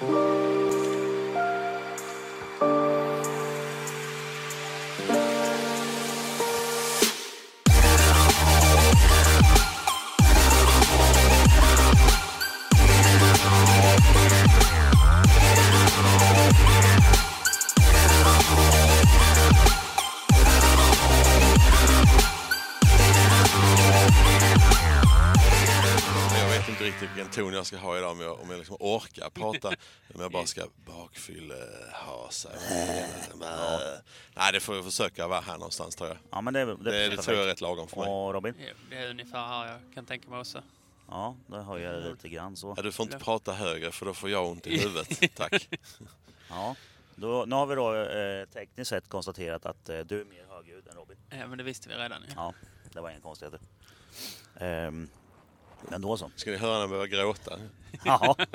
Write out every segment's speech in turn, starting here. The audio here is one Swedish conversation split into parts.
Jag ton jag ska ha idag, om jag, om jag liksom orkar prata. Om jag bara ska bakfyllehasa. Nej, det får jag försöka vara här någonstans tror jag. Ja, men det, det, Det, det tror jag är rätt lagom för mig. Och Robin? Ja, Det är ungefär här jag kan tänka mig också. Ja, det har jag lite grann så. Ja, du får inte prata högre för då får jag ont i huvudet. Tack. Ja. Då, nu har vi då eh, tekniskt sett konstaterat att eh, du är mer högljudd än Robin. Ja, men det visste vi redan ju. Ja, det var inga konstigheter. Ehm, men då så. Ska ni höra när jag börjar gråta? Ja.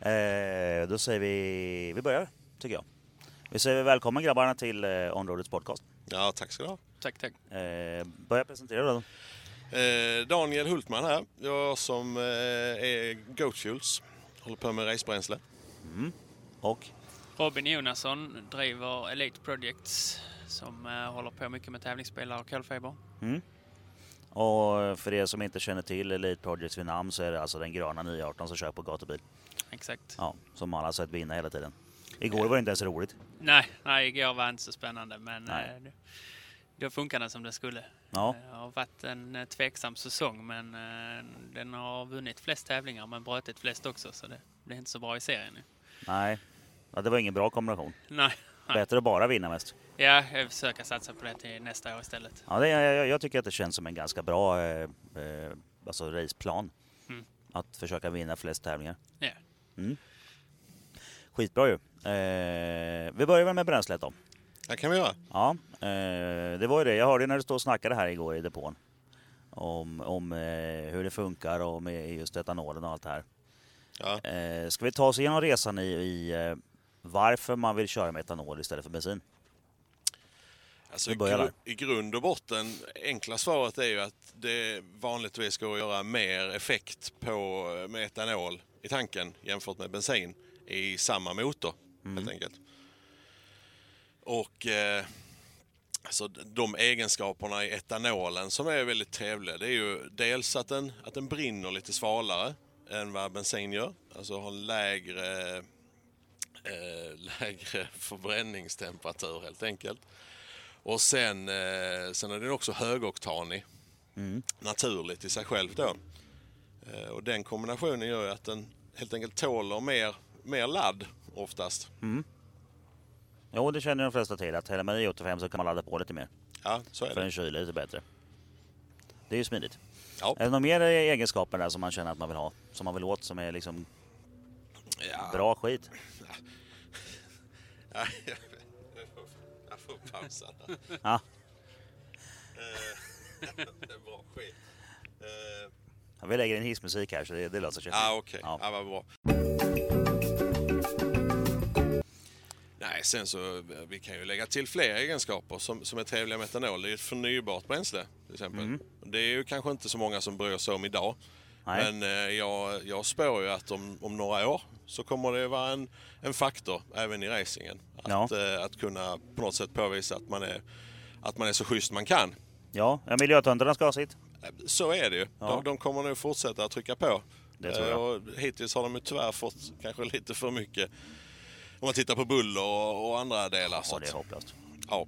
Eh, då säger vi, vi börjar tycker jag. Vi säger välkommen grabbarna till eh, Onroadets podcast. Ja, tack ska du ha. Tack, tack. Eh, börja presentera då. Eh, Daniel Hultman här. Jag som eh, är Goat Fuels. Håller på med racebränsle. Och Robin Jonasson driver Elite Projects som eh, håller på mycket med tävlingsbilar och kolfiber. Och för er som inte känner till Elite Projects vid namn så är det alltså den gröna 918 som kör på gatubil. Exakt. Ja, som har sett vinna hela tiden. Igår var det inte ens roligt. Nej, nej, igår var inte så spännande men Nej. eh, det- då funkar den som det skulle. Ja. Det har varit en eh, tveksam säsong men eh, den har vunnit flest tävlingar men brutit flest också så det blir inte så bra i serien nu. Nej, ja, det var ingen bra kombination. Nej. Bättre att bara vinna mest. Ja, jag försöker satsa på det till nästa år istället. Ja, det, jag, jag tycker att det känns som en ganska bra eh, eh, alltså raceplan. Mm. Att försöka vinna flest tävlingar. Ja. Skitbra ju. Eh, vi börjar väl med bränslet då. Det kan vi göra. Ja, eh, det var ju det. Jag hörde när du stod och snackade här igår i depån. Om, om eh, hur det funkar och med just etanolen och allt det här. Ja. Eh, ska vi ta oss igenom resan i, i eh, varför man vill köra med etanol istället för bensin? Alltså, gru-. I grund och botten, enkla svaret är ju att det vanligtvis går att göra mer effekt på, med etanol i tanken jämfört med bensin i samma motor helt enkelt. Och eh, alltså, de egenskaperna i etanolen som är väldigt trevliga det är ju dels att den, att den brinner lite svalare än vad bensin gör. Alltså har lägre, eh, lägre förbränningstemperatur helt enkelt. Och sen, eh, sen är den också högoktanig. Naturligt i sig själv då. Eh, och den kombinationen gör ju att den helt enkelt tåler mer, mer ladd oftast. Jo, det känner de flesta till. Att häller man i 85 så kan man ladda på lite mer. Ja, så är För det. den kyler lite bättre. Det är ju smidigt. Ja. Är det några mer egenskaper där som man känner att man vill ha? Som man vill åt, som är liksom Ja. bra skit? Ja, jag får- jag får pausa där. Ja. Eh, det är bra skit. Eh, Ja, Vi lägger in hissmusik här så det, det löser sig. Ja, okej. Ja. Vad bra. Nej, sen så vi kan ju lägga till fler egenskaper som, som är trevliga med etanol. Det är ett förnybart bränsle till exempel. Det är ju kanske inte så många som bryr sig om idag. Nej. Men eh, jag, jag spår ju att om, om några år så kommer det vara en, en faktor även i racingen. Att, Ja. eh, att kunna på något sätt påvisa att man är, att man är så schysst man kan. Ja, miljötöntarna ska ha sitt. Så är det ju. Ja. De, de kommer nog fortsätta att trycka på. Det tror jag. Eh, Och hittills har de ju tyvärr fått kanske lite för mycket om man tittar på buller och, och andra delar. så Ja, det är hopplöst. ja,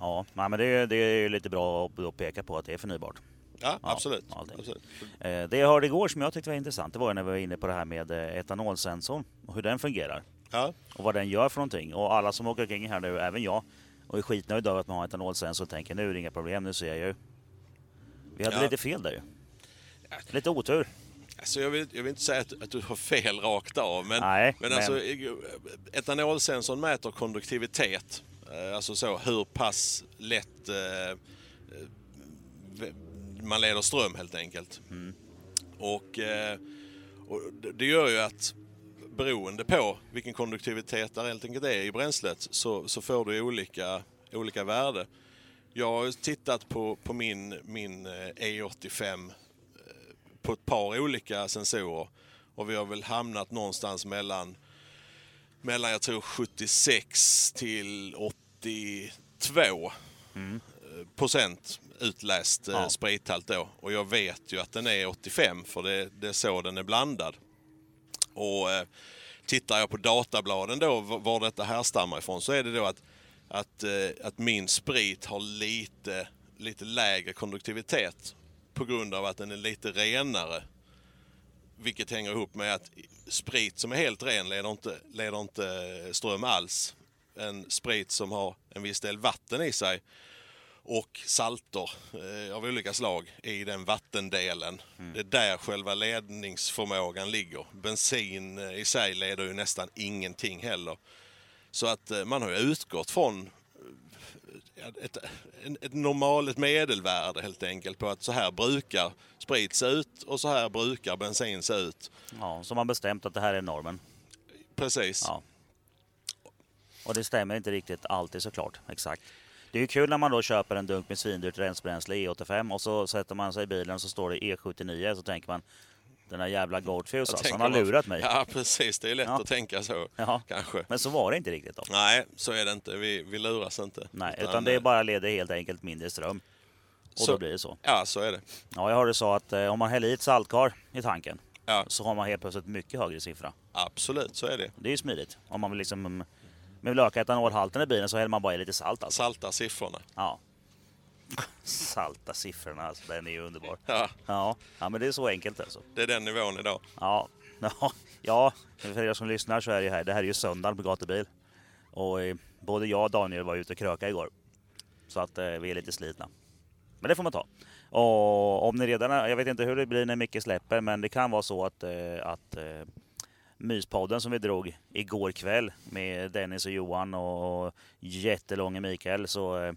Ja, men det, är- det är ju lite bra att att peka på att det är förnybart. Ja, absolut. allting. absolut. Eh, Det jag hörde igår som jag tyckte var intressant, det var när vi var inne på det här med eh, etanolsensorn och hur den fungerar. Ja, och vad den gör för någonting. Och alla som åker omkring här nu, även jag, och är skitnöjda över att man har etanolsensor och tänker nu är det inga problem, nu ser jag ju. Vi hade Ja. lite fel där ju. Lite otur. alltså jag, vill, jag vill inte säga att, att du har fel rakt av, men, Nej, men, men- Alltså, etanolsensorn mäter konduktivitet. Eh, Alltså så hur pass lätt eh, eh, man leder ström helt enkelt. Och, eh, och det- gör ju att beroende på vilken konduktivitet det helt enkelt är i bränslet så, så får du olika, olika värde. Jag har tittat på, på min, min eh, e E85 eh, på ett par olika sensorer Och vi har väl hamnat någonstans mellan, mellan jag tror 76 till 82 mm. procent utläst eh, Ja. sprithalt då. Och jag vet ju att den är 85 för det, det är så den är blandad. Och eh, tittar jag på databladen då var detta härstammar ifrån så är det då att, att, eh, att min sprit har lite, lite lägre konduktivitet på grund av att den är lite renare. Vilket hänger ihop med att sprit som är helt ren leder inte, leder inte ström alls. En sprit som har en viss del vatten i sig och salter eh, av olika slag i den vattendelen. Det är där själva ledningsförmågan ligger. Bensin eh, i sig leder ju nästan ingenting heller. Så att eh, man har ju utgått från ett, ett normalt ett medelvärde helt enkelt på att så här brukar sprit se ut och så här brukar bensin se ut. Ja, så har man bestämt att det här är normen. Precis. Ja. Och det stämmer inte riktigt alltid såklart. Exakt. Det är ju kul när man då köper en dunk med svindyrt rensbränsle E85 och så sätter man sig i bilen och så står det E79 så tänker man den här jävla Goldfuse alltså, han har lurat mig. Ja, precis. Det är lätt Ja. att tänka så, Ja. kanske. Men så var det inte riktigt då. Nej, så är det inte. Vi, vi luras inte. Nej, utan det är bara leder helt enkelt mindre ström. Och Så- då blir det så. Ja, så är det. Ja, jag hörde så att eh, om man häller i ett saltkar i tanken Ja, så har man helt plötsligt mycket högre siffra. absolut, så är det. Det är ju smidigt. Om man vill liksom med vill öka etanolhalten i bilen så häller man bara i lite salt alltså. Salta siffrorna. Ja. Salta siffrorna alltså, den är ju underbar. Ja, Ja, ja men det är så enkelt alltså. det är den nivån idag. Ja, ja, ja, för er som lyssnar så är det här, det här är ju söndagen på gatubil. Och eh, både jag och Daniel var ute och kröka igår. Så att eh, vi är lite slitna. Men det får man ta. Och om ni redan, jag vet inte hur det blir när Micke släpper, men det kan vara så att, eh, att Myspodden som vi drog igår kväll med Dennis och Johan och jättelånge Mikael. Så eh,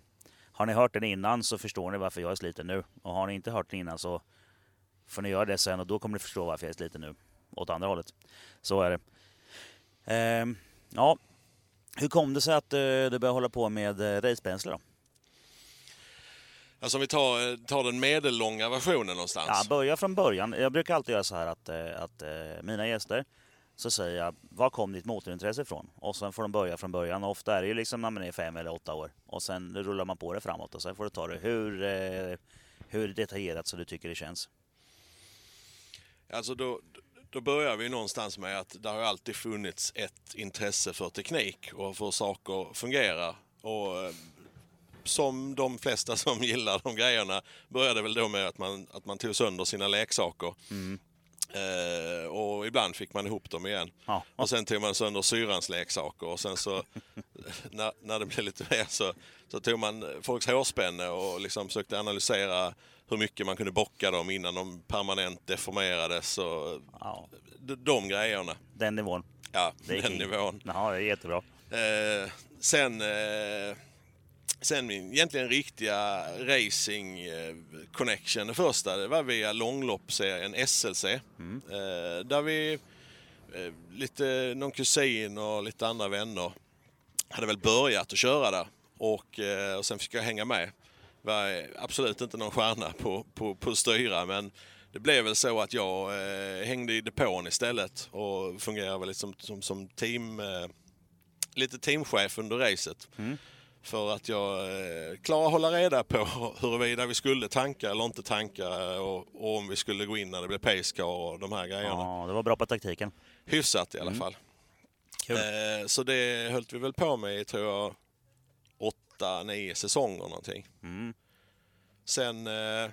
har ni hört den innan så förstår ni varför jag är sliten nu. Och har ni inte hört den innan så får ni göra det sen och då kommer ni förstå varför jag är sliten nu. Åt andra hållet. Så är det. Ehm, ja, hur kom det sig att eh, du började hålla på med eh, racebränsle då? Alltså om vi tar, tar den medellånga versionen någonstans. Ja, börja från början. Jag brukar alltid göra så här att, att mina gäster så säger jag, var kom ditt motorintresse ifrån? Och sen får de börja från början. Och ofta är det ju liksom när man är fem eller åtta år. Och sen rullar man på det framåt och sen får du ta det hur, eh, hur detaljerat så du tycker det känns. Alltså då, då börjar vi någonstans med att det har alltid funnits ett intresse för teknik och för saker fungerar. Och eh, som de flesta som gillar de grejerna började väl då med att man, att man tog sönder sina leksaker. Eh, och ibland fick man ihop dem igen. Ja. Och sen tog man sönder syrrans leksaker och sen så när, när det blev lite mer så, så tog man folks hårspänne och liksom försökte analysera hur mycket man kunde bocka dem innan de permanent deformerades och Ja, de, de grejerna. den nivån. Ja, den king. nivån. Ja, det är jättebra. Eh, sen, eh, sen min egentligen riktiga racing eh, connection, det första, det var via långloppsserien SLC. Eh, där vi, eh, lite, någon kusin och lite andra vänner hade väl börjat att köra där. Och, och sen fick jag hänga med. Var absolut inte någon stjärna på, på, på styra men det blev väl så att jag eh, hängde i depån istället och fungerade väl liksom som, som team, eh, lite teamchef under racet. För att jag eh, klarade att hålla reda på huruvida vi skulle tanka eller inte tanka och, och om vi skulle gå in när det blev pacecar och de här grejerna. Ja, det var bra på taktiken. Hyfsat i alla fall. Kul. Eh, så det höll vi väl på med i, tror jag, åtta, nio säsonger någonting. Mm. Sen, eh,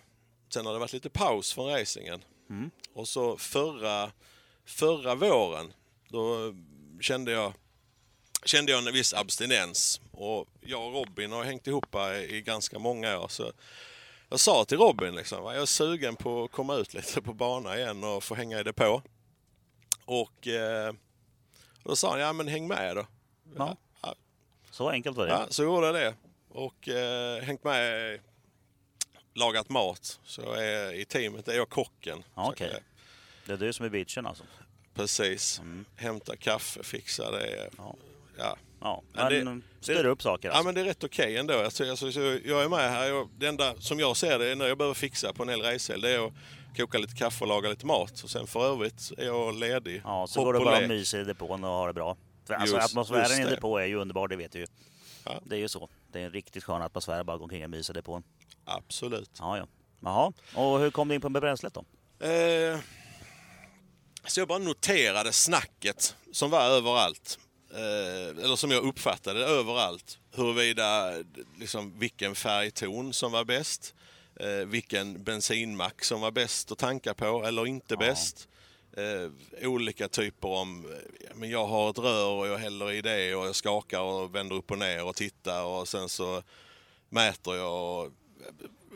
sen har det varit lite paus från racingen. Mm. Och så förra, förra våren, då kände jag, kände jag en viss abstinens. Och jag och Robin har hängt ihop i, ganska många år. Så jag sa till Robin liksom, "Va, jag är sugen på att komma ut lite på bana igen och få hänga i depå. Och eh, då sa han, ja men häng med då. Ja. Ja, Så enkelt var det. Ja, så gjorde jag det. Och eh, hängt med, lagat mat. Så är, i teamet är jag kocken. Ja, okej. jag- Det är du som är bitchen alltså. Precis. Mm. Hämta kaffe, fixa det. Ja. Ja. Ja, Ja, det- men styr upp saker Ja alltså. men det är rätt okej ändå. Alltså, alltså, så jag är med här. Jag, det enda som jag ser det är när jag behöver fixa på en hel racehelg. Det är att koka lite kaffe och laga lite mat. Och sen för övrigt är jag ledig. Ja, så Hopp går det bara och myser i depån och har det bra. För Alltså Just- atmosfären just i det. depå är ju underbar, det vet du ju. Ja. Det är ju så. Det är en riktigt skön atmosfär bara gå omkring och mysa i depån. Absolut. Ja, ja. Jaha, och hur kom du in på bränslet då? Eh, så jag bara noterade snacket som var överallt. Eh, eller som jag uppfattade överallt. Huruvida, liksom, vilken färgton som var bäst. Eh, vilken bensinmack som var bäst att tanka på eller inte Ja. bäst. Eh, olika typer om, men jag har ett rör och jag häller i det och jag skakar och vänder upp och ner och tittar och sen så mäter jag.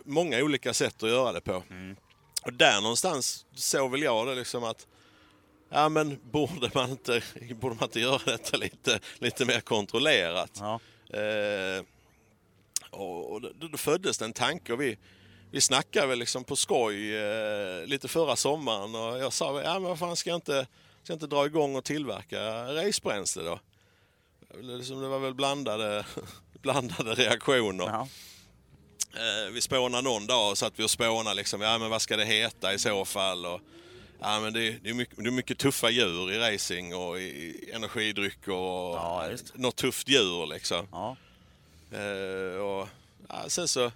Många olika sätt att göra det på. Och där någonstans såg väl jag det liksom att Ja men borde man inte, borde man inte göra detta lite, lite mer kontrollerat? Ja, Eh, och och då, då föddes det en tanke och vi, vi snackade väl liksom på skoj eh, lite förra sommaren och jag sa ja men vad fan ska jag inte, ska jag inte dra igång och tillverka racebränsle då? Liksom, Det var väl blandade, blandade reaktioner. ja. Eh, vi spånade någon dag och satt vi och spånade liksom, ja men vad ska det heta i så fall? Och, ja men det, det, är mycket, det är mycket tuffa djur i racing och i, i energidryck och Ja, just något tufft djur liksom. ja. Eh, och, ja, sen, så,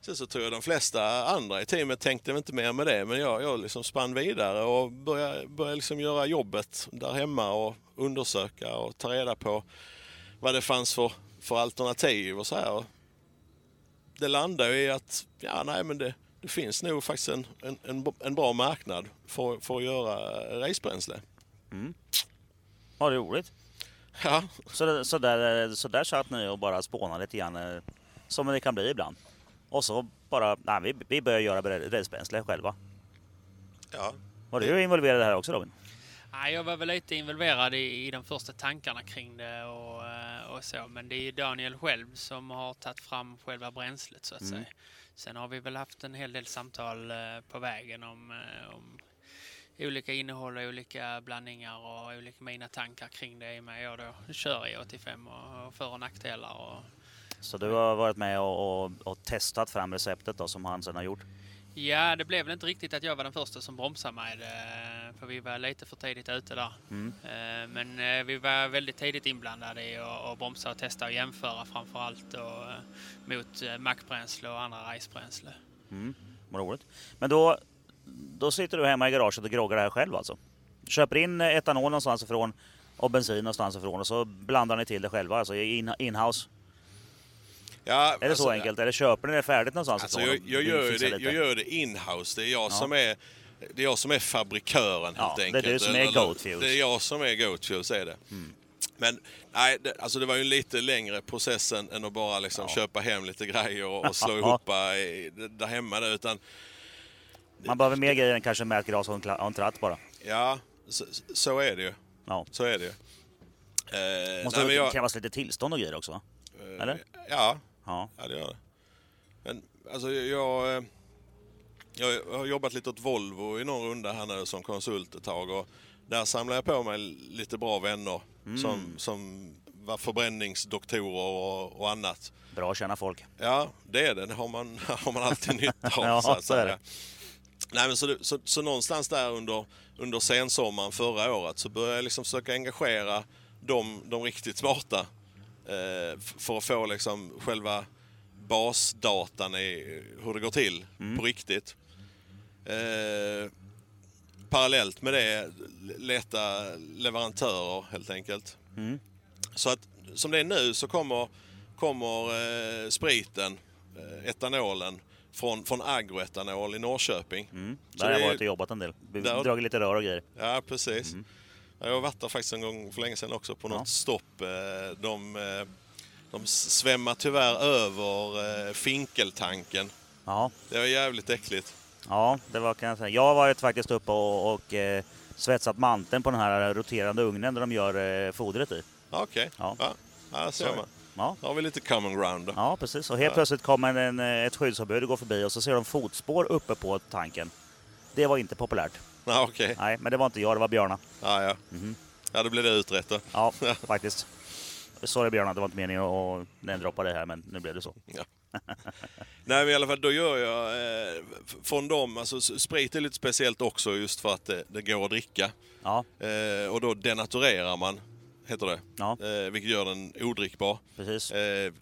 sen så tror jag de flesta andra i teamet tänkte inte mer med det men jag, jag liksom spann vidare och började, började liksom göra jobbet där hemma och undersöka och ta reda på vad det fanns för, för alternativ och så här. Det landade i att ja, nej, men det, det finns nog faktiskt en, en, en, en bra marknad för, för att göra racebränsle. Vad roligt. Ja, Så, det- så, där, så där satt ni och bara spånade lite grann, eh, som det kan bli ibland. Och så bara, nej, vi, vi börjar göra rälsbränsle själva. ja, Var du involverad i det här också Robin? Nej, jag var väl lite involverad i, i de första tankarna kring det och, eh, och så. Men det är ju Daniel själv som har tagit fram själva bränslet så att Mm. säga. Sen har vi väl haft en hel del samtal eh, på vägen om, eh, om olika innehåll och olika blandningar och olika mina tankar kring det i och med jag då kör e i 85 och, och för och nackdelar. Och, Så du har varit med och, och, och testat fram receptet då som han sen har gjort? Ja, det blev väl inte riktigt att jag var den första som bromsade med det, för vi var lite för tidigt ute där. Mm. Eh, Men eh, vi var väldigt tidigt inblandade i att bromsa och testa och jämföra framför allt eh, mot eh, mackbränsle och andra racebränsle. Mm. Vad roligt. Men då, då sitter du hemma i garaget och groggar det här själv alltså? Köper in eh, etanol någonstans ifrån och bensin någonstans ifrån och så blandar ni till det själva, alltså in, in-house? Ja, Är det så alltså, enkelt? Eller köper ni det färdigt någonstans Alltså jag, jag, gör det, jag gör det in-house. Det är jag, Ja. som är, det är jag som är fabrikören Ja, helt det är enkelt. du som är Eller- Goat Fuels. Det är jag som är Goat Fuels, är det. Men nej, det, alltså det var ju en lite längre process än, att bara liksom Ja. köpa hem lite grejer och, och slå ihop i, där hemma. Där, utan Man behöver mer grejer än kanske märkglas och en, tratt bara. ja, så, så är det ju. Ja. Så är det ju. Eh, Måste nej, det jag- krävas lite tillstånd och grejer också va? eh, eller? Ja, Ja. Ja, det gör det. Men alltså jag, eh, jag har jobbat lite åt Volvo i någon runda här nu som konsult ett tag och där samlade jag på mig lite bra vänner Mm. som, som var förbränningsdoktorer och, och annat. Bra att känna folk. Ja, det är det. Det har man, har man alltid nytta av. Ja, så att så är det. Nej, men så, så, så någonstans där under, under sensommaren förra året så började jag liksom försöka engagera de, de riktigt smarta för att få liksom själva basdatan i hur det går till på riktigt. Eh, parallellt med det leta leverantörer helt enkelt. Mm. Så att som det är nu så kommer, kommer eh, spriten, eh, etanolen, från, från agroetanol i Norrköping. Mm. Där har jag varit och jobbat en del. Vi Där- dragit lite rör och grejer. Ja, precis. Jag har varit där faktiskt en gång för länge sedan också på Ja. något stopp. Eh, De, eh, de svämmar tyvärr över eh, finkeltanken. Ja. Det var jävligt äckligt. ja, det var kan jag säga. Jag har varit faktiskt uppe och, och eh, svetsat manteln på den här roterande ugnen där de gör eh, fodret i. Ja, Okej, Ja. ja. ja. ser man. Ja. Då har vi lite common ground då. Ja, precis. Och helt Ja. plötsligt kommer en, ett skyddsombud och går förbi och så ser de fotspår uppe på tanken. Det var inte populärt. Ja, okej. Nej, men det var inte jag, det var Björna. Ja, ja. Mhm. ja, då blir det utrett då. Ja, faktiskt. Sorry Björn, det var inte meningen att namedroppa det här, men nu blev det så. Ja. Nej men i alla fall då gör jag eh, från dem, alltså sprit är lite speciellt också just för att det, det går att dricka. Ja, Eh, och då denaturerar man, heter det. Ja. Eh, vilket gör den odrickbar. precis. Eh,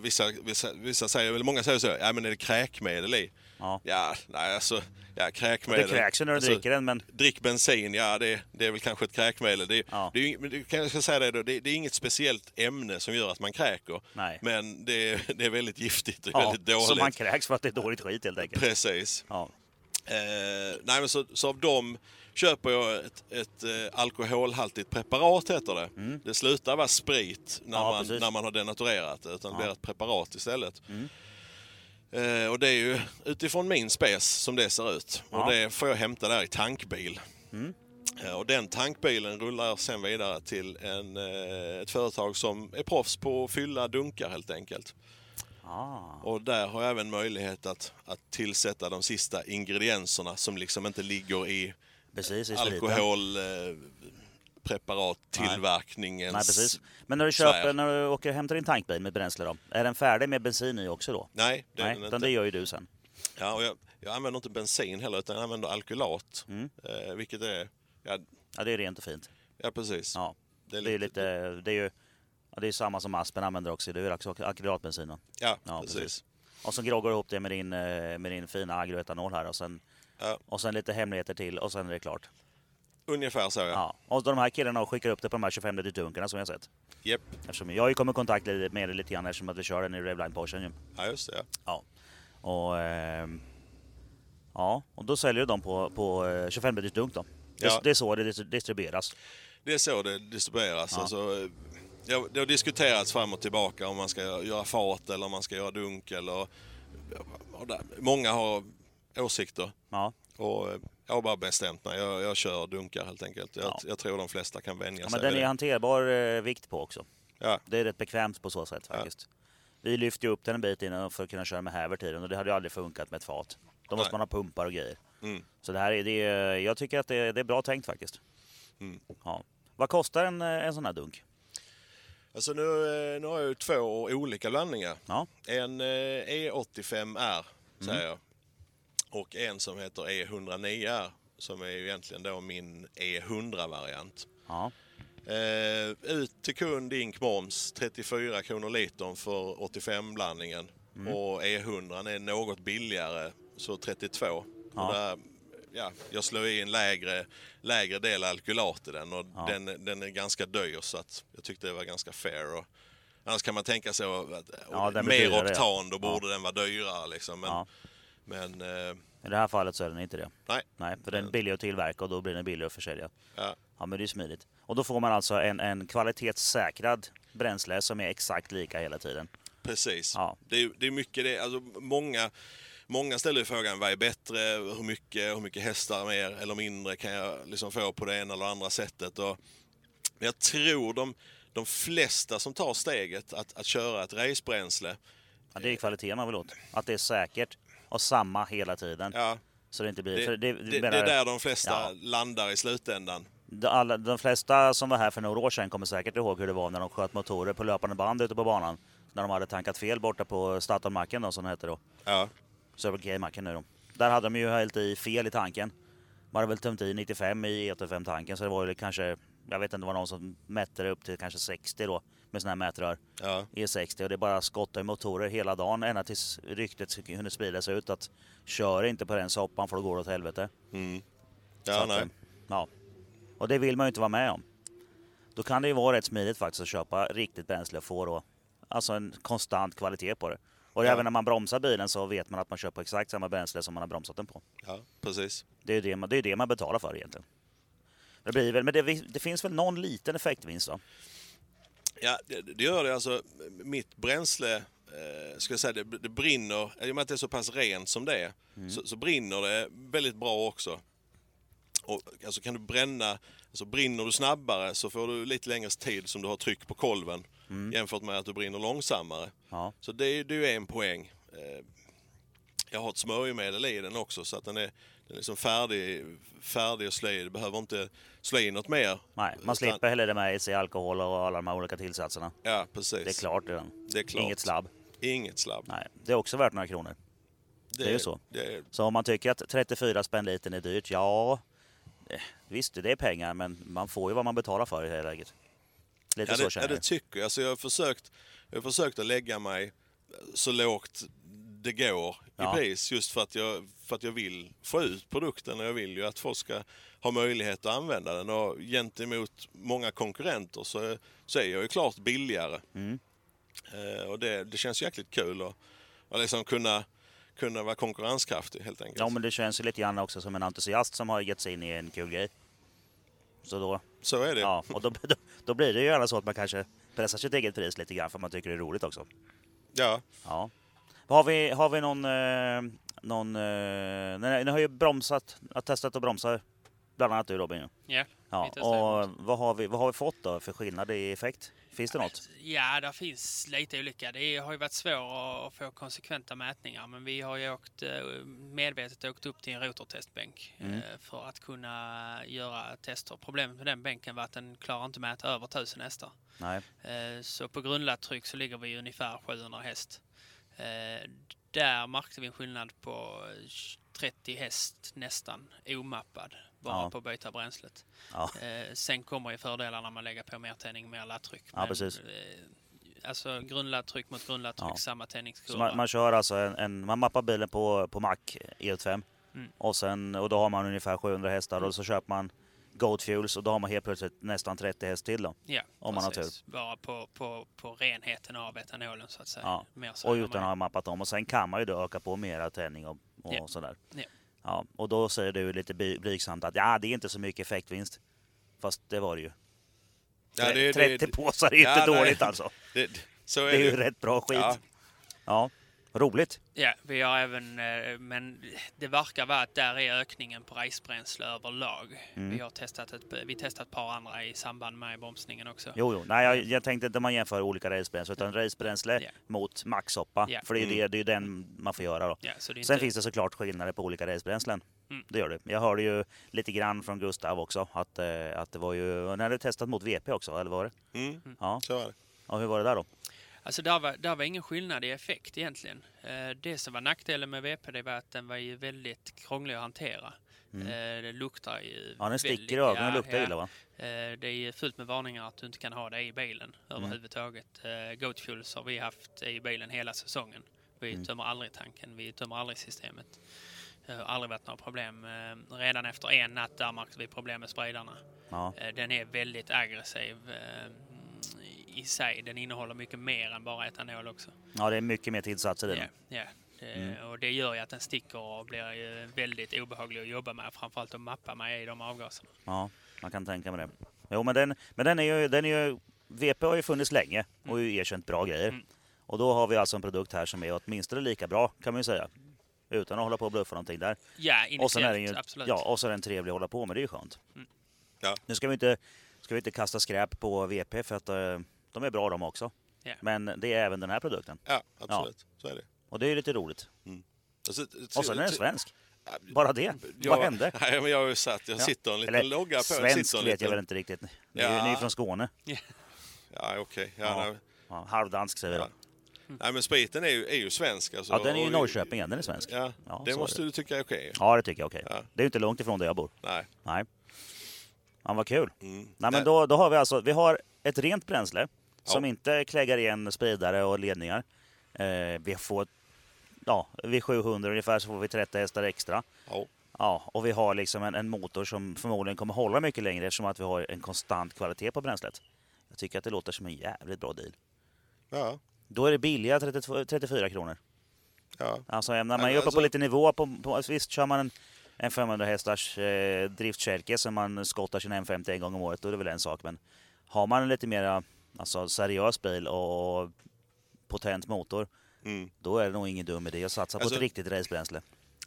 vissa, vissa, vissa säger, eller många säger så, ja men är det kräkmedel i? Ja. Ja, nej alltså, ja Det kräkmedel. kräks ju när du alltså, dricker den, men Drick bensin, ja det, det är väl kanske ett kräkmedel. Det, Ja. det, det, kan jag ska säga det, då, det, det är inget speciellt ämne som gör att man kräker. Nej. Men det, det är väldigt giftigt och ja, väldigt dåligt. så man kräks för att det är dåligt skit helt enkelt. Precis. Ja, Eh, nej, men så, så av dem köper jag ett, ett eh, alkoholhaltigt preparat, heter det. Det slutar vara sprit när, Mm. Ja, man, precis. när man har denaturerat det, utan det Ja. blir ett preparat istället. Mm. Eh, och det är ju utifrån min spes som det ser ut. Ja. Och det får jag hämta där i tankbil. Mm. Eh, och den tankbilen rullar sen vidare till en, eh, ett företag som är proffs på att fylla dunkar helt enkelt. ah, Och där har jag även möjlighet att, att tillsätta de sista ingredienserna som liksom inte ligger i precis i spriten. alkoholpreparattillverkningens... Nej, precis. Men när du, köper, när du åker och hämtar din tankbil med bränsle då, är den färdig med bensin i också då? Nej, det är Nej, den utan inte. det gör ju du sen. Ja, och jag, jag använder inte bensin heller, utan jag använder alkylat. Mm. Eh, vilket är... Ja, Ja, det är rent och fint. ja precis. Ja, det är det är lite, det är ju ja, det är samma som Aspen använder också, det är också akrylatbensin. va? Ja, Ja, precis. precis. Och så groggar du ihop det med din, eh, med din fina agroetanol här och sen, Ja, och sen lite hemligheter till och sen är det klart. Ungefär så, ja. Ja. Och de här killarna skickar upp det på de här 25 liters dunkarna som jag sett. Japp. Eftersom jag har ju kommit i kontakt lite- med det lite grann eftersom att vi kör den i Revline Porschen ju. Ja, just det. Ja. Och, ehm, ja, och då säljer de på, på eh, 25 liters dunk då. Det, Ja. det är så det dis- distribueras. Det är så det distribueras. Ja. Alltså, eh, det, har, det har diskuterats fram och tillbaka om man ska göra fat eller om man ska göra dunk. Eller, många har åsikter. Ja. Och eh, jag har bara bestämt mig. Jag, jag kör dunkar helt enkelt. Jag, Ja. jag tror de flesta kan vänja Ja, sig men den är hanterbar eh, vikt på också. Ja, Det är rätt bekvämt på så sätt faktiskt. Vi lyfte upp den en bit innan för att kunna köra med hävert i den och det hade ju aldrig funkat med ett fat. Då måste Nej. man ha pumpar och grejer. Mm. Så det här är, det jag tycker att det är, det är bra tänkt faktiskt. Mm. Ja. Vad kostar en, eh, en sån här dunk? Alltså nu, eh, nu har jag ju två olika blandningar. Ja, En eh, E85R säger Mm. jag. Och en som heter E109R. Som är ju egentligen då min E100-variant. ja, Eh, ut till kund, ink moms, 34 kronor litern för 85-blandningen. Mm. Och E100 är något billigare, så 32. Ja. Där, ja, jag slår i en lägre, lägre del alkylat i den och Ja. den, den är ganska dyr så att jag tyckte det var ganska fair. Och, annars kan man tänka sig att Ja, mer oktan, då borde den vara dyrare. Liksom. Men. Men eh, I det här fallet så är den inte det. nej. Nej, för den är billig att tillverka och då blir den billig att försälja. Ja, Ja, men det är smidigt. Och då får man alltså en, en kvalitetssäkrad bränsle som är exakt lika hela tiden. Precis. Ja. Det, är, det är mycket det. Alltså, många, många ställer frågan vad är bättre? Hur mycket, hur mycket hästar mer eller mindre kan jag liksom få på det ena eller andra sättet? Och, jag tror de, de flesta som tar steget att, att köra ett racebränsle, Ja, det är kvaliteten man vill åt. Att det är säkert och samma hela tiden. ja, Så det inte blir... det, det, det, det, menar- är där de flesta Ja. landar i slutändan. De, alla, de flesta som var här för några år sedan kommer säkert ihåg hur det var när de sköt motorer på löpande band ute på banan. När de hade tankat fel borta på Statoilmacken då, som det hette då. Ja, Circle nu då. Där hade de ju hällt i fel i tanken. Man hade väl tömt i 95 i E85-tanken så det var ju kanske, jag vet inte, det var någon som mätte det upp till kanske 60 då med såna här mätrör. ja, E60 och det bara skottade i motorer hela dagen ända tills ryktet kunde spridas ut att kör inte på den soppan för då går det åt helvete. mm. Ja att, nej. eh, ja. Och det vill man ju inte vara med om. Då kan det ju vara rätt smidigt faktiskt att köpa riktigt bränsle och få då, alltså en konstant kvalitet på det. Och Ja. även när man bromsar bilen så vet man att man köper exakt samma bränsle som man har bromsat den på. Ja, precis. Det är ju det man, det, är det man betalar för egentligen. Det blir väl, men det, det finns väl någon liten effektvinst då? Ja, det, det gör det. Alltså, mitt bränsle, eh, ska jag säga, det, det brinner, i och med att det är så pass rent som det är, så, så brinner det väldigt bra också. Och, alltså kan du bränna, alltså brinner du snabbare så får du lite längre tid som du har tryck på kolven jämfört med att du brinner långsammare. Ja, Så det, är- det är ju en poäng. Eh, Jag har ett smörjmedel i den också så att den är, den är liksom färdig, färdig att slå i. Du behöver inte slå i något mer. Nej, man slipper hälla det med sig alkohol och alla de här olika tillsatserna. Ja, precis. Det är klart redan. Det är klart. Inget slabb. Inget slabb. Nej, det är också värt några kronor. det är ju så. Det är, Så om man tycker att 34 spänn litern är dyrt, ja... eh, Visst, det är pengar, men man får ju vad man betalar för i det här läget. Lite ja, så det, ja, känner det jag. tycker jag. Alltså, jag, har försökt, jag har försökt att lägga mig så lågt det går i pris just för att, jag, för att jag vill få ut produkten och jag vill ju att folk ska ha möjlighet att använda den. Och gentemot många konkurrenter så, så är jag ju klart billigare. Mm. Eh, och det, det känns jäkligt kul att, att liksom kunna, kunna vara konkurrenskraftig helt enkelt. Ja, men det känns ju lite grann också som en entusiast som har gett sig in i en kul grej. Så då, Så är det. ja, och då, då, då blir det ju gärna så att man kanske pressar sitt eget pris lite grann för man tycker det är roligt också. Ja. Ja. Har vi, har vi någon... Eh, någon eh, ni, ni har ju bromsat, har testat att bromsa, bland annat du Robin. Ja, Ja, vi testar och vad har, vi, vad har vi fått då för skillnad i effekt? Finns det något? Ja, där finns lite olika. Det har ju varit svårt att få konsekventa mätningar, men vi har ju åkt, eh, medvetet åkt upp till en rotortestbänk Mm. eh, för att kunna göra tester. Problemet med den bänken var att den klarar inte mäta över 1000 hästar. Nej. Eh, Så på grundladdtryck så ligger vi ungefär 700 häst. Eh, Där märkte vi en skillnad på 30 häst nästan omappad bara Ja. på att byta bränslet. Ja. Eh, Sen kommer ju fördelarna med att lägga på mer tändning, mer laddtryck. Ja, precis. eh, Alltså grundladdtryck mot grundladdtryck, Ja. samma tändningskurva. man, man kör alltså en, en, man mappar bilen på, på Mac E85 Mm. och, sen, och då har man ungefär 700 hästar och så köper man Goat Fuels och då har man helt plötsligt nästan 30 häst till då. ja, om man har precis. Bara på, på, på renheten av etanolen så att säga. Ja. Mer så Och utan att man- ha mappat om. Och sen kan man ju då öka på mera tändning och, och Ja. sådär. Ja. Ja, och då säger du lite bly- blygsamt att ja, det är inte så mycket effektvinst. Fast det var det ju. Ja, det, 30 det, påsar är ju Ja, inte nej. dåligt alltså. det, så är Det är ju rätt bra skit. Ja. Roligt. Ja, vi har även, eh, men det verkar vara att där är ökningen på racebränsle överlag. Mm. Vi har testat ett, vi testat ett par andra i samband med bromsningen också. Jo, jo. Nej, jag, jag tänkte inte man jämför olika racebränsle utan racebränsle Ja. mot maxhoppa. Ja. För det är ju Mm. det, det är ju den man får göra då. Det är Sen inte, finns det såklart skillnader på olika racebränslen. Mm. Det gör det. Jag hörde ju lite grann från Gustav också att, eh, att det var ju, när du testat mot VP också, eller var det? Mm, Ja. så är det. ja, hur var det där då? Alltså där var, där var ingen skillnad i effekt egentligen. Eh, Det som var nackdelen med VP det var att den var ju väldigt krånglig att hantera. Mm. Eh, Det luktar ju Ja, den sticker i ögonen och luktar illa va? Eh, Det är ju fullt med varningar att du inte kan ha det i bilen överhuvudtaget. Eh, Goat Fuels har vi haft i bilen hela säsongen. Vi Mm. tömmer aldrig tanken, vi tömmer aldrig systemet. Det har aldrig varit några problem. Redan efter en natt där märkte vi problem med spridarna. Ja. Den är väldigt aggressiv i sig. Den innehåller mycket mer än bara etanol också. ja, det är mycket mer tillsatser i Ja, den. ja. Det, Mm. Och det gör ju att den sticker och blir ju väldigt obehaglig att jobba med. Framförallt att mappa med i de avgaserna. Ja, man kan tänka mig det. Jo, men den, men den är ju, den är ju, VP har ju funnits länge och ju erkänt bra grejer. Mm. Och då har vi alltså en produkt här som är åtminstone lika bra kan man ju säga. Utan att hålla på och bluffa någonting där. Ja, Och sen är den ju, absolut. ja, och så är den trevlig att hålla på med, det är ju skönt. Mm. Ja. Nu ska vi inte, ska vi inte kasta skräp på VP för att eh, de är bra de också. Ja. Men det är även den här produkten. Ja, absolut. Så är det. Och det är ju lite roligt. Alltså, Och sen är den svensk. Ja, Bara det. Ja, Vad hände? Nej, men jag har ju satt, jag Ja. sitter en liten Eller logga på. svensk vet jag liten, väl inte riktigt. Ni, är Ja. ni är från Skåne. Ja, okej. Ja, Ja. Ja, halvdansk säger vi Ja. då. nej, men spriten är ju, är ju svensk. Alltså, Ja, den är ju Norrköping den är svensk. Ja, Ja, det är måste det. du tycka är okej. Ja, det tycker jag okej. Ja. Det är ju inte långt ifrån där jag bor. Nej. Nej. Ja, vad kul. Mm. Nej, men Nej. då, då har vi alltså, vi har ett rent bränsle som Ja. inte kläggar igen spridare och ledningar. Eh, vi får, ja, vid 700 ungefär så får vi 30 hästar extra. Ja. Ja, och vi har liksom en, en motor som förmodligen kommer hålla mycket längre eftersom att vi har en konstant kvalitet på bränslet. Jag tycker att det låter som en jävligt bra deal. Ja. Då är det billiga 32, 34 kronor. Ja. Alltså när man Ja, är uppe alltså- på lite nivå, på, på, alltså, visst kör man en, en 500 hästars eh, driftkärke som man skottar sin M50 en gång om året, då är det väl en sak. Men har man en lite mer alltså, seriös bil och potent motor, Mm. då är det nog ingen dum idé att satsa på Alltså- ett riktigt racebränsle.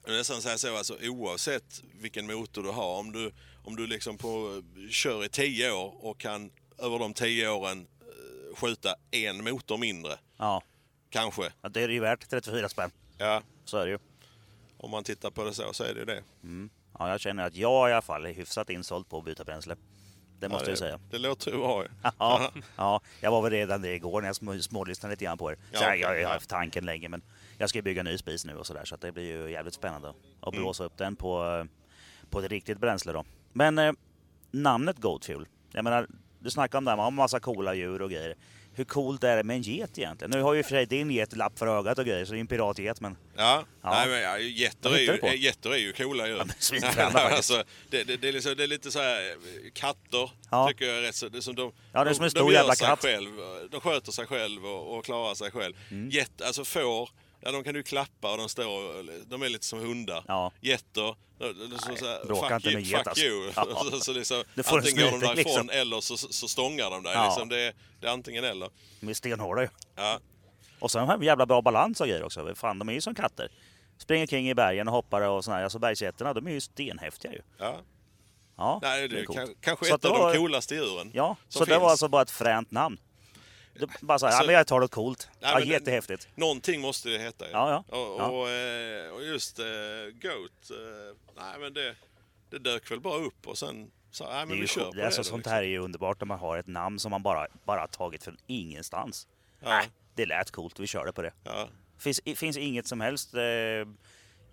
Nästan säga så, alltså, oavsett vilken motor du har, om du, om du liksom på, kör i 10 år och kan över de 10 åren eh, skjuta en motor mindre, Ja, kanske. ja, det är ju värt 34 spänn. Ja. Så är det ju. Om man tittar på det så, så är det ju det. Mm. Ja, jag känner att jag i alla fall är hyfsat insåld på att byta bränsle. Det måste ja, jag säga. Det låter ju bra. Ja, ja, jag var väl redan det igår när jag sm- smålyssnade lite grann på er. Ja, Så jag, okej, jag har ja. haft tanken länge men jag ska bygga en ny spis nu och sådär så att det blir ju jävligt spännande att Mm. blåsa upp den på, eh, på ett riktigt bränsle då. Men eh, namnet Goat Fuel, jag menar du snackar om det här, har massa coola djur och grejer. Hur coolt är det med en get egentligen? Nu har ju för sig din get lapp för ögat och grejer så det är en piratget men Ja, Ja. Nej, men, ja, getter, är ju, eh, getter är ju coola djur. Ja, men alltså, det, det, det, är liksom, det är lite så här, eh, katter Ja. tycker jag är rätt så... Det är som de, Ja, det är som en de, stor de gör jävla katt. Själv, de sköter sig själv och, och klarar sig själv. Mm. Get, alltså får, ja, de kan du klappa och de står De är lite som hundar. Ja. Getter, bråka inte med get, fuck you. Ja. så, så liksom, antingen går de därifrån liksom. eller så, så stångar de dig. Ja. Liksom, det, är- det är antingen eller. de är stenhårda ju. Ja. Och sen har de jävla bra balans och grejer också. Fan, de är ju som katter. Springer kring i bergen och hoppar och sådär. Alltså bergsgetterna, de är ju stenhäftiga ju. Ja. Ja, Nej, det är coolt. kan- kanske Så ett av det var- de coolaste djuren. Ja, så det var finns. alltså bara ett fränt namn. Det, bara så här, Alltså- ja, men jag tar något coolt. Nej, ja, det- jättehäftigt. Någonting måste det heta. Ja, ja. Och, och, eh, och just eh, Goat, eh, nej men det, det dök väl bara upp och sen så, nej Det är men vi kör på det, det. alltså, då, sånt liksom. här är ju underbart när man har ett namn som man bara, bara tagit från ingenstans. Ja. Nej, det lät coolt, vi körde på det. Ja. finns, finns inget som helst, eh,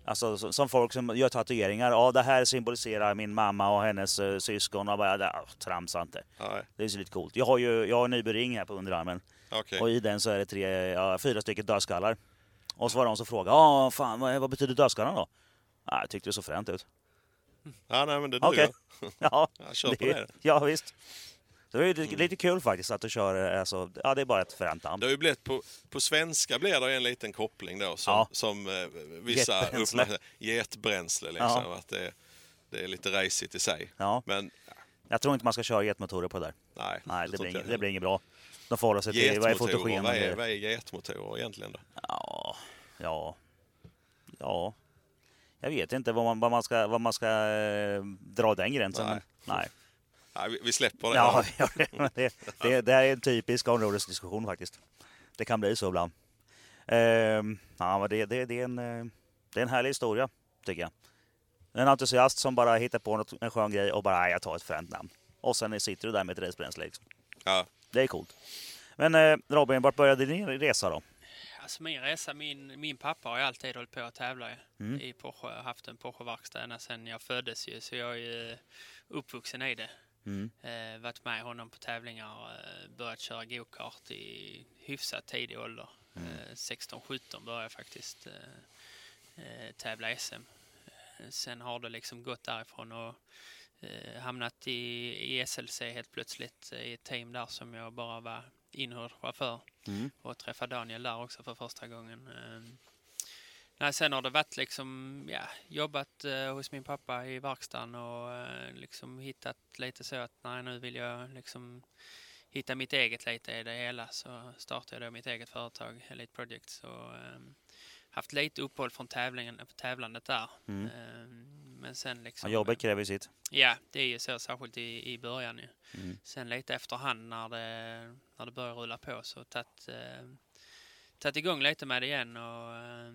alltså som, folk som gör tatueringar. Ja, det här symboliserar min mamma och hennes eh, syskon. Och bara, ja, tramsa inte. Nej, Det är så lite coolt. Jag har ju jag har en Nyby-ring här på underarmen. okej. Och i den så är det tre, ja, fyra stycken dödskallar. Och så var det någon som frågade, ja fan vad, vad betyder dödskallarna då? Ja, jag tyckte det såg fränt ut. Ja, nej men det duger. Ja, Ja, kör på det. Ja visst. Så det är ju lite kul faktiskt att du kör, eh, alltså, ja det är bara ett fränt namn. Det har ju blivit på, på svenska blir det en liten koppling då som, Ja. som eh, vissa Getbränsle. uppmärksammar. Getbränsle liksom. Att det, det är lite racigt i sig. Ja. Men Jag tror inte man ska köra jetmotorer på det där. nej. Nej, det blir, inget, det blir inget bra. De får hålla sig till, vad är Getmotorer, fotogen vad är, vad är getmotorer egentligen då? Ja, ja, ja. Jag vet inte var man, var man ska, var man ska eh, dra den gränsen. Nej. Men, nej. Nej, vi, vi släpper det. Ja, ja, det, det, det, här är en typisk områdesdiskussion faktiskt. Det kan bli så ibland. Ehm, ja, men det, det, det, är en, eh, det är en härlig historia, tycker jag. En entusiast som bara hittar på något, en skön grej och bara, "Nej, jag tar ett fränt namn. Och sen sitter du där med ett racebränsle. Liksom. Ja. Det är coolt. Men eh, Robin, vart började din resa då? Alltså min resa, min, min pappa har ju alltid hållit på att tävla Mm. i Porsche. Jag har haft en Porsche-verkstad ända sedan jag föddes ju, så jag är ju uppvuxen i det. Mm. Eh, varit med honom på tävlingar, eh, börjat köra go-kart i hyfsat tidig ålder. Mm. Eh, 16-17 började jag faktiskt eh, eh, tävla SM. Eh, sen har det liksom gått därifrån och hamnat i, i SLC helt plötsligt i ett team där som jag bara var inhyrd chaufför Mm. och träffade Daniel där också för första gången. Ehm, Nej, sen har det varit liksom, ja, jobbat eh, hos min pappa i verkstaden och eh, liksom hittat lite så att nej, nu vill jag liksom hitta mitt eget lite i det hela. Så startade jag då mitt eget företag, Elite Projects, och ehm, haft lite uppehåll från tävlingen, tävlandet där. Mm. Ehm, men sen liksom... Ja, jobbet kräver ju sitt. Ja, det är ju så, särskilt i, i början ju. Mm. Sen lite efterhand när det, när det börjar rulla på så tagit, eh, tagit igång lite med det igen och eh,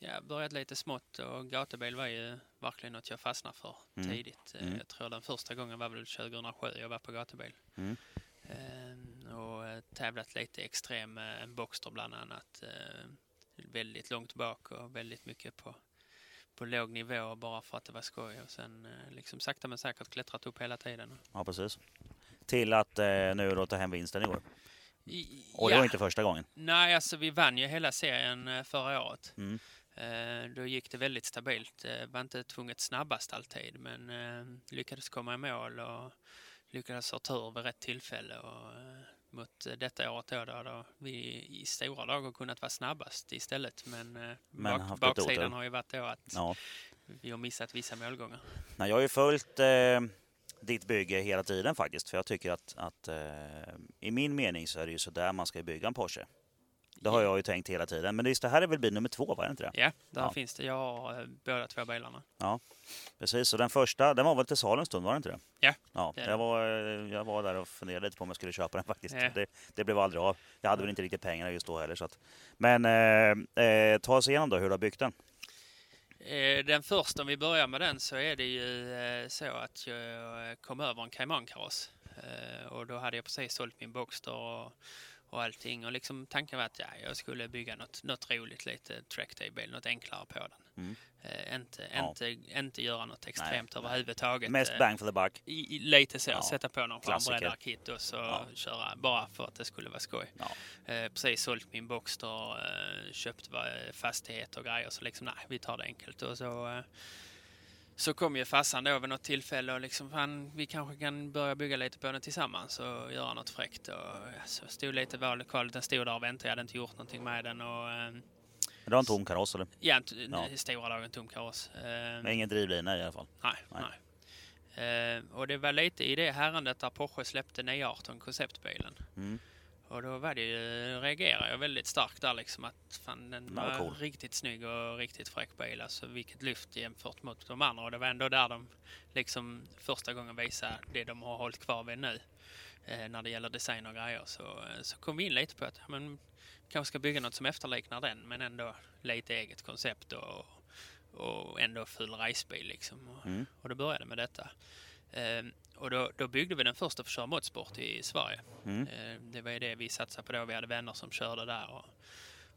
ja, börjat lite smått och gatubil var ju verkligen något jag fastnade för Mm. tidigt. Eh, Mm. Jag tror den första gången var väl 2007 jag var på gatubil. Mm. Eh, och eh, tävlat lite extrem med en Boxster bland annat. Eh, väldigt långt bak och väldigt mycket på, på låg nivå bara för att det var skoj. Och sen eh, liksom sakta men säkert klättrat upp hela tiden. Ja, precis. Till att eh, nu då ta hem vinsten i år. Och det ja. var inte första gången. Nej, alltså vi vann ju hela serien eh, förra året. Mm. Eh, Då gick det väldigt stabilt. Eh, Var inte tvunget snabbast alltid, men eh, lyckades komma i mål och lyckades ha tur vid rätt tillfälle. Och mot detta året då, då, då vi i stora dagar kunnat vara snabbast istället. Men, Men bak, baksidan har ju varit då att Ja. vi har missat vissa målgångar. Nej, jag har ju följt eh, ditt bygge hela tiden faktiskt. För jag tycker att, att eh, i min mening så är det ju så där man ska bygga en Porsche. Det har jag ju tänkt hela tiden. Men just det här är väl bil nummer två, var det inte det? Ja, där Ja. finns det. Jag har eh, båda två bilarna. Precis, och den första, den var väl till salu en stund, var det inte det? Ja, ja är jag, var, eh, jag var där och funderade lite på om jag skulle köpa den faktiskt. Ja. Det, det blev aldrig av. Jag hade väl inte riktigt pengarna just då heller. Så att, men eh, eh, ta oss igenom då hur du har byggt den. Eh, Den första, om vi börjar med den, så är det ju så att jag kom över en Cayman-kaross. Och då hade jag precis sålt min Boxster och, och allting. Och liksom tanken var att ja, jag skulle bygga något, något roligt, lite trackday-bil, något enklare på den. Mm. Eh, inte, Ja. inte, inte göra något extremt nej. överhuvudtaget. Mest Eh, bang for the buck. i, lite så, Ja. sätta på någon skärmbreddarkit och så Ja. köra bara för att det skulle vara skoj. Eh, precis sålt min Boxster, köpt fastighet och grejer så liksom nej, vi tar det enkelt och så så kom ju farsan då vid något tillfälle och liksom fan, vi kanske kan börja bygga lite på den tillsammans och göra något fräckt och så stod lite vallokalet, den stod där och väntade, jag hade inte gjort någonting med den och eh, Det var en tom kaross eller? ja, Ja. stora dagen tom kaross. Eh, Men ingen drivlina i alla fall. Nej, Nej. nej. Eh, och det var lite i det härandet där Porsche släppte 918 konceptbilen. Mm. Och då var det ju, reagerade jag väldigt starkt där liksom att fan den Ja, var cool. riktigt snygg och riktigt fräck bil. Alltså vilket lyft jämfört mot de andra. Och det var ändå där de liksom första gången visade det de har hållit kvar vid nu. Eh, när det gäller design och grejer. Så, eh, så kom vi in lite på att ja, men, kanske ska bygga något som efterliknar den men ändå lite eget koncept och, och ändå full racebil liksom. Och, Mm. och då började med detta. Ehm, och då, då byggde vi den första för att köra motorsport i Sverige. Mm. Ehm, det var ju det vi satsade på då. Vi hade vänner som körde där. Och,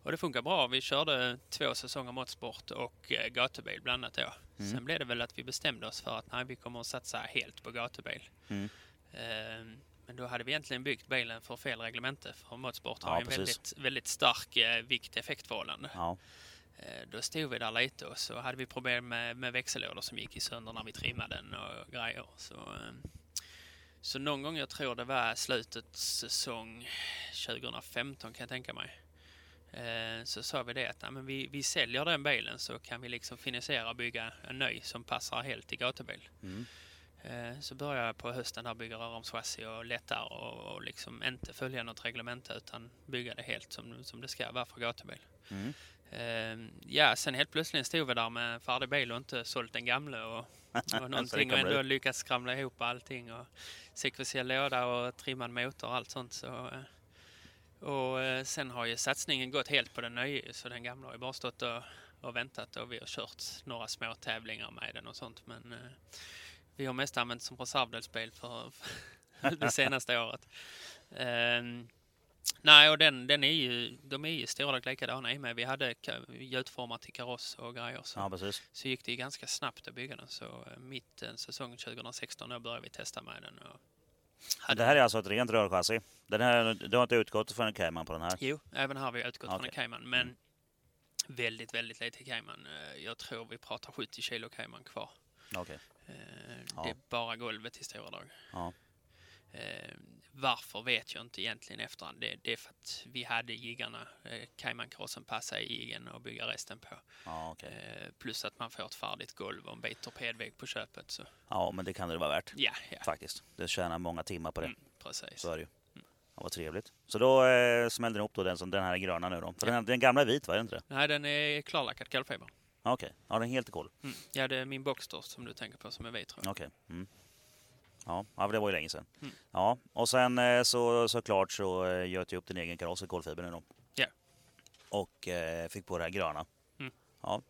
och det funkar bra. Vi körde två säsonger motorsport och eh, gatubil bland annat då. Mm. Sen blev det väl att vi bestämde oss för att nej, vi kommer att satsa helt på gatubil. Mm. Ehm, men då hade vi egentligen byggt bilen för fel reglemente. För motorsport har Ja, en väldigt, väldigt stark eh, vikt-effektförhållande. Ja. Eh, Då stod vi där lite och så hade vi problem med, med växellådor som gick i sönder när vi trimmade den och grejer. Så, eh, så någon gång, jag tror det var slutet säsong 2015 kan jag tänka mig. eh, Så sa vi det att men vi, vi säljer den bilen så kan vi liksom finansiera och bygga en ny som passar helt i gatubil. Mm. Eh, Så började jag på hösten där bygga röromschassi och lättare och, och liksom inte följa något reglemente utan bygga det helt som, som det ska vara för gatubil. Mm. Eh, ja, sen helt plötsligt stod vi där med en färdig bil och inte sålt den gamla och, och någonting och ändå lyckats skramla ihop allting och sekventiell låda och trimmad motor och allt sånt. Så, eh, och eh, sen har ju satsningen gått helt på den nya så den gamla har ju bara stått och, och väntat och vi har kört några små tävlingar med den och sånt men eh, vi har mest använt som reservdelsbil för, för det senaste året. Nej, och den, den är ju, de är ju stora och likadana i med. Vi hade gjutformat till kaross och grejer. Så, ja, precis. så gick det ju ganska snabbt att bygga den. Så eh, mitten säsong 2016 då började vi testa med den. Det här är alltså ett rent rörchassi. Den här, du har inte utgått från en Cayman på den här? Jo, även här har vi utgått från en. Cayman. Men väldigt, väldigt lite Cayman. Eh, Jag tror vi pratar 70 kilo Cayman kvar. Okej. Eh, Ja. Det är bara golvet i stora drag. Ja. Varför vet jag inte egentligen efterhand. Det, det är för att vi hade jiggarna. Eh, Cayman-karossen passade i jiggen och bygga resten på. Ja, okej. Eh, plus att man får ett färdigt golv och en bit torpedvägg på köpet. Så ja, men det kan det vara värt ja, ja. faktiskt. Det tjänar många timmar på det. Mm, precis. Så är det ju. Ja, vad trevligt. Så då eh, smällde den ihop då den, som, den här gröna nu då. För den, den gamla är vit, var det inte det? Nej, den är klarlackad kolfiber. Ja, Okej, ja den är helt cool. Mm. Ja, det är min Boxster som du tänker på som är vit tror jag. Okej. Mm. Ja, det var ju länge sedan. Mm. Ja, och sen eh, så såklart så eh, göt jag upp din egen kaross i kolfiber nu då. Ja. Och eh, fick på det här gröna. Mm. Ja.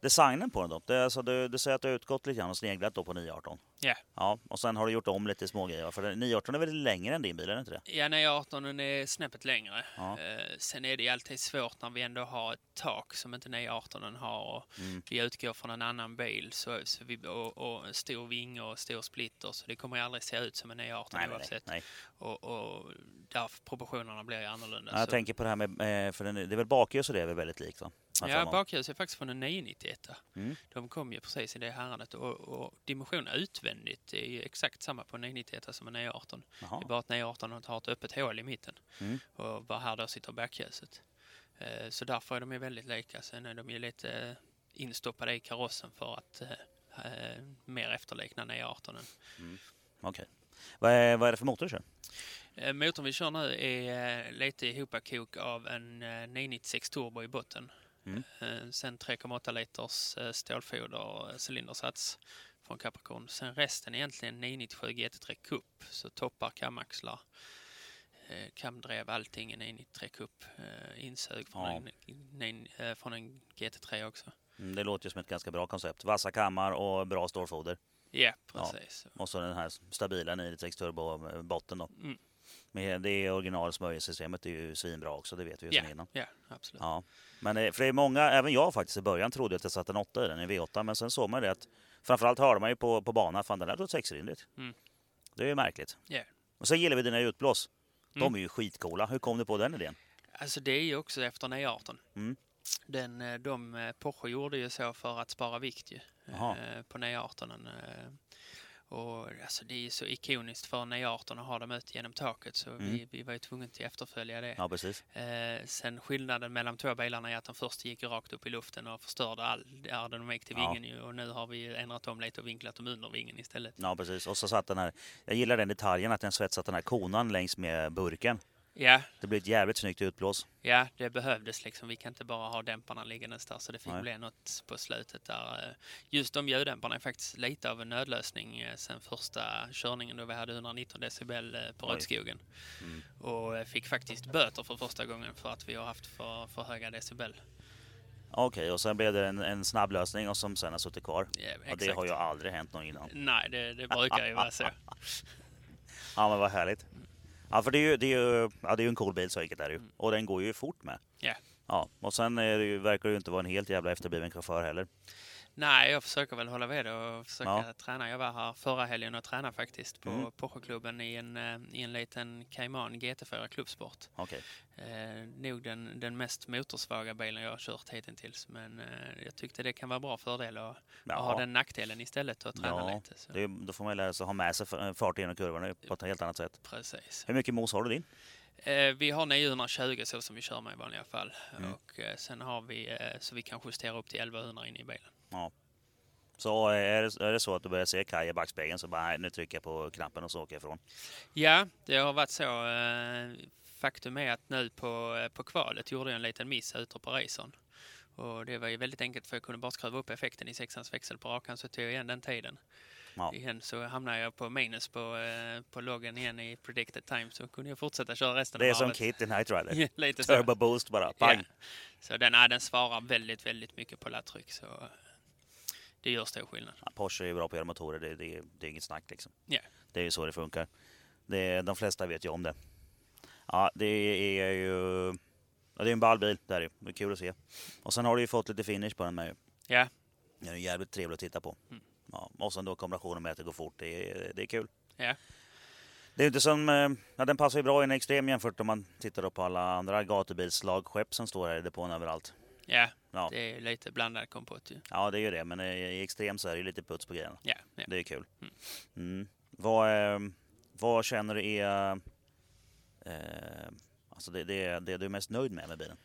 Designen på den då? Det, alltså, du, du säger att du har utgått lite grann och sneglat då på 918. Ja. Ja, och sen har du gjort om lite smågrejer. För den 918 är väl längre än din bil, är det inte det? Ja, nej, 18 den är snäppet längre. Ja. Eh, sen är det ju alltid svårt när vi ändå har ett tak som inte 918 har och Mm. vi utgår från en annan bil så, så vi, och, och stor vinge och stor splitter så det kommer ju aldrig se ut som en 918 Nej, nej, nej. oavsett. nej. Och, och därför proportionerna blir ju annorlunda. Ja, jag så. tänker på det här med, eh, för den, det är väl bakljus och det är väl väldigt likt va? Ja, mig. bakljus är faktiskt från en 991. Mm. De kom ju precis i det häradet och, och dimensionen utvändigt är ju exakt samma på en 991 som en 918. Jaha. Det är bara att 918 har ett öppet hål i mitten Mm. och bara här då sitter backljuset. Eh, Så därför är de ju väldigt lika. Sen är de ju lite instoppade i karossen för att eh, mer efterlikna 918. Okej. Vad, är, vad är det för motor du kör? Motorn vi kör nu är lite ihopkok av en eh, 996 turbo i botten. Mm. Eh, Sen 3,8 liters eh, stålfoder eh, cylindersats från Capricorn. Sen resten egentligen 997 GT3 Cup, så toppar, kamaxlar, kamdrev, allting i 993 Cup. Insug från, Ja. en, från en GT3 också. Mm, Det låter ju som ett ganska bra koncept. Vassa kammar och bra stålfoder. Ja, precis. Och så den här stabila 996 turbo botten då. Mm. Men det original smörjsystemet är ju svinbra också, det vet vi ju Ja, sedan innan. ja, absolut. Ja. Men det, för det är många, även jag faktiskt i början trodde att jag satte en 8 i den, en V8. Men sen såg man det att framförallt hörde man ju på, på banan, fan den där låter sexcylindrigt. Mm. Det är ju märkligt. Ja. Och sen gillar vi dina utblås. De Mm. är ju skitcoola. Hur kom du på den idén? Alltså det är ju också efter 918. Mm. Den, eh, de, eh, Porsche gjorde ju så för att spara vikt ju, eh, på 918. Och alltså det är så ikoniskt för 918 att ha dem ut genom taket så vi, Mm. vi var ju tvungna att efterfölja det. Ja, precis. Eh, sen skillnaden mellan två bilarna är att den första gick rakt upp i luften och förstörde all aerodynamik till Ja. vingen ju, och nu har vi ändrat om lite och vinklat dem under vingen istället. Ja, precis. Och så satt den här, jag gillar den detaljen att den svetsat den här konan längs med burken. Ja, Det blir ett jävligt snyggt utblås. ja, det behövdes liksom. Vi kan inte bara ha dämparna liggandes där så det fick Nej. bli något på slutet där. eh, Just de ljuddämparna är faktiskt lite av en nödlösning eh, sen första körningen då vi hade 119 decibel eh, på. Rödskogen. Mm. Och fick faktiskt böter för första gången för att vi har haft för, för höga decibel. Okej, och sen blev det en, en snabb lösning och som sen har suttit kvar. Ja, Och det har ju aldrig hänt någon innan. Nej, det, det brukar ju vara så. Ja, men vad härligt. Ja, för det är ju, det är ju, ja, det är ju en cool bil, så enkelt är det ju. Och den går ju fort med. Ja. Ja, och sen är det ju, verkar det ju inte vara en helt jävla efterbliven chaufför heller. Nej, jag försöker väl hålla ved och försöka Ja. träna. Jag var här förra helgen och tränade faktiskt på Mm. Porscheklubben i en, eh, i en liten Cayman GT4 klubbsport. Okej. Eh, nog den, den mest motorsvaga bilen jag har kört hittills, men eh, jag tyckte det kan vara bra fördel att, Ja. att ha den nackdelen istället och träna Ja, lite. Så. Det då får man lära sig att ha med sig f- fart genom kurvorna på ett helt annat sätt. Precis. Hur mycket mos har du din? Eh, vi har 920 så som vi kör med i vanliga fall. Mm. Och eh, sen har vi eh, så vi kan justera upp till 1100 in i bilen. Så är det, är det så att du börjar se Kaj i backspegeln så bara, nej, nu trycker jag på knappen och så åker jag ifrån. Ja, det har varit så. eh, Faktum är att nu på, eh, på kvalet gjorde jag en liten miss ute på racern. Och det var ju väldigt enkelt för jag kunde bara skruva upp effekten i sexans växel på rakan så tog jag igen den tiden. Ja. Igen så hamnade jag på minus på, eh, på loggen igen i predicted time så kunde jag fortsätta köra resten Det är av som varvet. Kit i Night Rider. Ja, Lite så. Turbo boost bara, pang! Ja. Så den, ja, den svarar väldigt, väldigt mycket på laddtryck så eh, det gör stor skillnad. Ja, Porsche är bra på att göra motorer, det, det, det är inget snack liksom. Ja. Det är ju så det funkar. Det, de flesta vet ju om det. Ja, det är ju... Ja, det är en ball bil, det är det. Det är kul att se. Och sen har du ju fått lite finish på den med. Ja, Den är jävligt trevlig att titta på. Mm. Ja, och sen då kombinationen med att det går fort, det är, det är kul. ja, Det är inte som... eh, Ja, den passar ju bra i en extrem jämfört om man tittar på alla andra gatubilslagskepp som står här i depån överallt. Ja, Ja. det är lite blandad kompott ju. ja, det är ju det. Men i extrem så är det ju lite puts på grejerna. Ja, ja. Det är kul. Mm. Mm. Vad, eh, vad känner du är... Eh, alltså det, det, det du är mest nöjd med med bilen?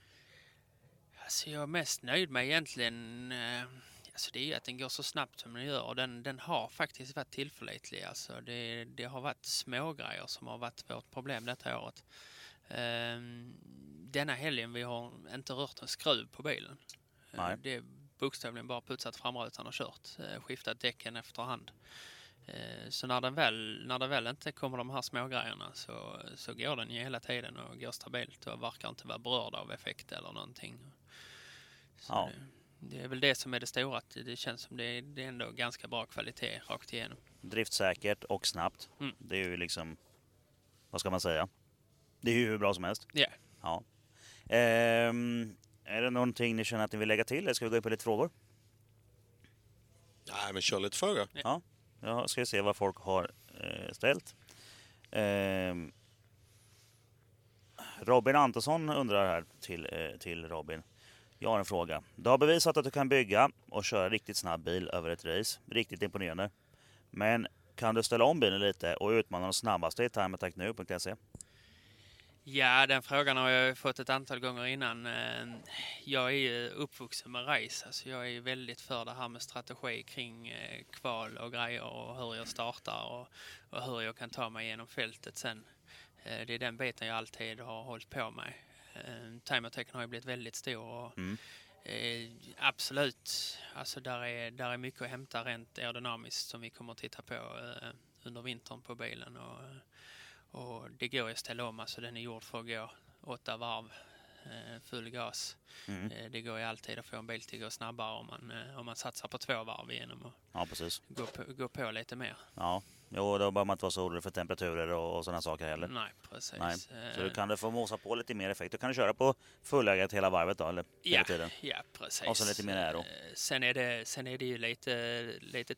Alltså jag är mest nöjd med egentligen eh, alltså det är ju att den går så snabbt som den gör och den, den har faktiskt varit tillförlitlig. Alltså det, det har varit smågrejer som har varit vårt problem detta året. Ehm, denna helgen vi har inte rört en skruv på bilen. Eh, Nej. Det är bokstavligen bara putsat framrutan och kört. eh, Skiftat däcken efterhand. Eh, Så när den väl, när det väl inte kommer de här smågrejerna så, så går den ju hela tiden och går stabilt och verkar inte vara berörd av effekt eller någonting. Så Ja. det, det är väl det som är det stora, att det känns som det är, det är ändå ganska bra kvalitet rakt igenom. Driftsäkert och snabbt. Mm. Det är ju liksom... Vad ska man säga? Det är ju hur bra som helst. Ja. Ja. Ehm, är det någonting ni känner att ni vill lägga till? Eller ska vi gå in på lite frågor? Nej, men kör lite frågor. Jag ska se vad folk har eh, ställt. Ehm, Robin Antonsson undrar här till, eh, till Robin. Jag har en fråga. Du har bevisat att du kan bygga och köra riktigt snabb bil över ett race. Riktigt imponerande. Men kan du ställa om bilen lite och utmana de snabbaste i timeattacknu.se? Ja, den frågan har jag fått ett antal gånger innan. Eh, Jag är ju uppvuxen med race. Alltså jag är ju väldigt för det här med strategi kring eh, kval och grejer och hur jag startar och, och hur jag kan ta mig genom fältet sen. Eh, Det är den biten jag alltid har hållit på med. Eh, Timeattacken har ju blivit väldigt stor och Mm. eh, absolut, alltså där är, där är mycket att hämta rent aerodynamiskt som vi kommer att titta på under vintern på bilen. Och, och det går att ställa om, alltså den är gjord för att gå åtta varv eh, full gas. Mm. Eh, Det går ju alltid att få en bil till att gå snabbare om man, eh, om man satsar på två varv genom att Ja, gå på, gå på lite mer. Ja, jo, då behöver man inte vara så orolig för temperaturer och, och sådana saker heller. Nej, precis. Nej, Så du Eh, kan du få mosa på lite mer effekt. Du kan köra på fulläget hela varvet då, eller hela Ja, tiden? ja, precis. Och så lite mer aero. Eh, Sen är det, sen är det ju lite, lite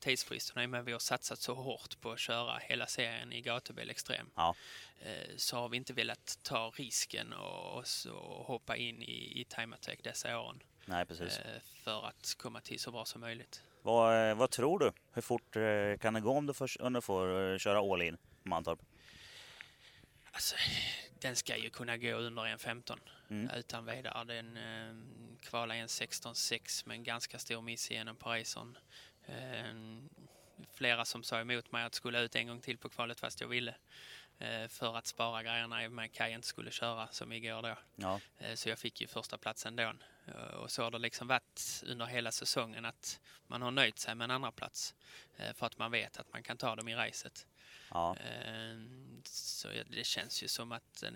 och med att vi har satsat så hårt på att köra hela serien i gatubil extrem. Ja. Eh, Så har vi inte velat ta risken och, och, hoppa in i, i Time Attack dessa åren. Nej, precis. För att komma till så bra som möjligt. Vad, eh, vad tror du? Hur fort eh, kan det gå om du får, om du får eh, köra all in på Mantorp? Alltså, den ska ju kunna gå under 1.15 Mm. utan vidare. Den eh, kvalar en 16.6 med en ganska stor miss igenom racern. Eh, flera som sa emot mig att skulle ut en gång till på kvalet fast jag ville. Eh, för att spara grejerna i och med att Kaj inte skulle köra som igår då. Ja, Eh, Så jag fick ju första platsen då. Eh, Och så har det liksom varit under hela säsongen att man har nöjt sig med en andra plats för att man vet att man kan ta dem i racet. ja, Eh, Så det känns ju som att en,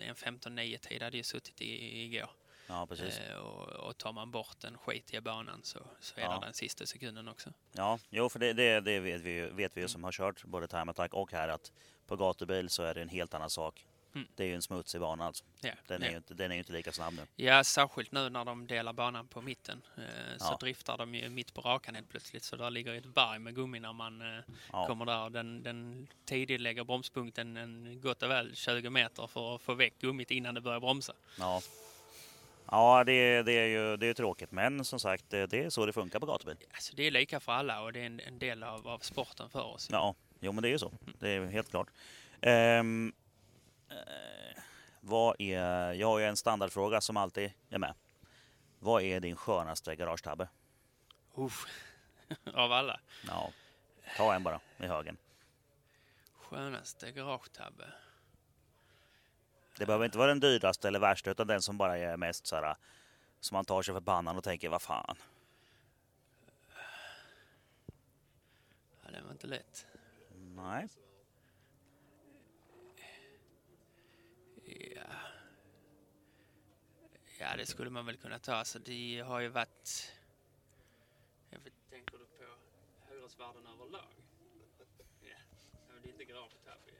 en 15-9 tid hade ju suttit i, igår. ja precis. Och, och tar man bort en skit i banan så, så är Ja. det den sista sekunden också. Ja, jo, för det, det, det vet, vi, ju- vet vi ju som har kört både Time Attack och här att på gatubil så är det en helt annan sak. Mm. Det är ju en smutsig bana alltså. Ja, Den är, ja. ju inte, den är ju inte lika snabb nu. ja, särskilt nu när de delar banan på mitten. Eh, Så Ja. driftar de ju mitt på rakan helt plötsligt. Så där ligger ett berg med gummi när man eh, Ja, kommer där. Den, den tidiglägger bromspunkten en gott och väl 20 meter för att få väck gummit innan det börjar bromsa. ja. ja det, det är ju det är tråkigt, men som sagt, det, det är så det funkar på gatubil. Alltså, det är lika för alla och det är en, en del av, av sporten för oss. Ja, jo men det är ju så. Det är helt klart. Ehm, eh, vad är, jag har ju en standardfråga som alltid är med. Vad är din skönaste garagetabbe? Uff. av alla. Ja, ta en bara i högen. Skönaste garagetabbe. Det behöver inte vara den dyraste eller värsta utan den som bara är mest så här som man tar sig för pannan och tänker vad fan. Ja, det var inte lätt. Nej. Ja. ja, det skulle man väl kunna ta. Alltså, det har ju varit... Jag vet, tänker du på hyresvärden överlag? Ja, det är inte garagetabbe. ju.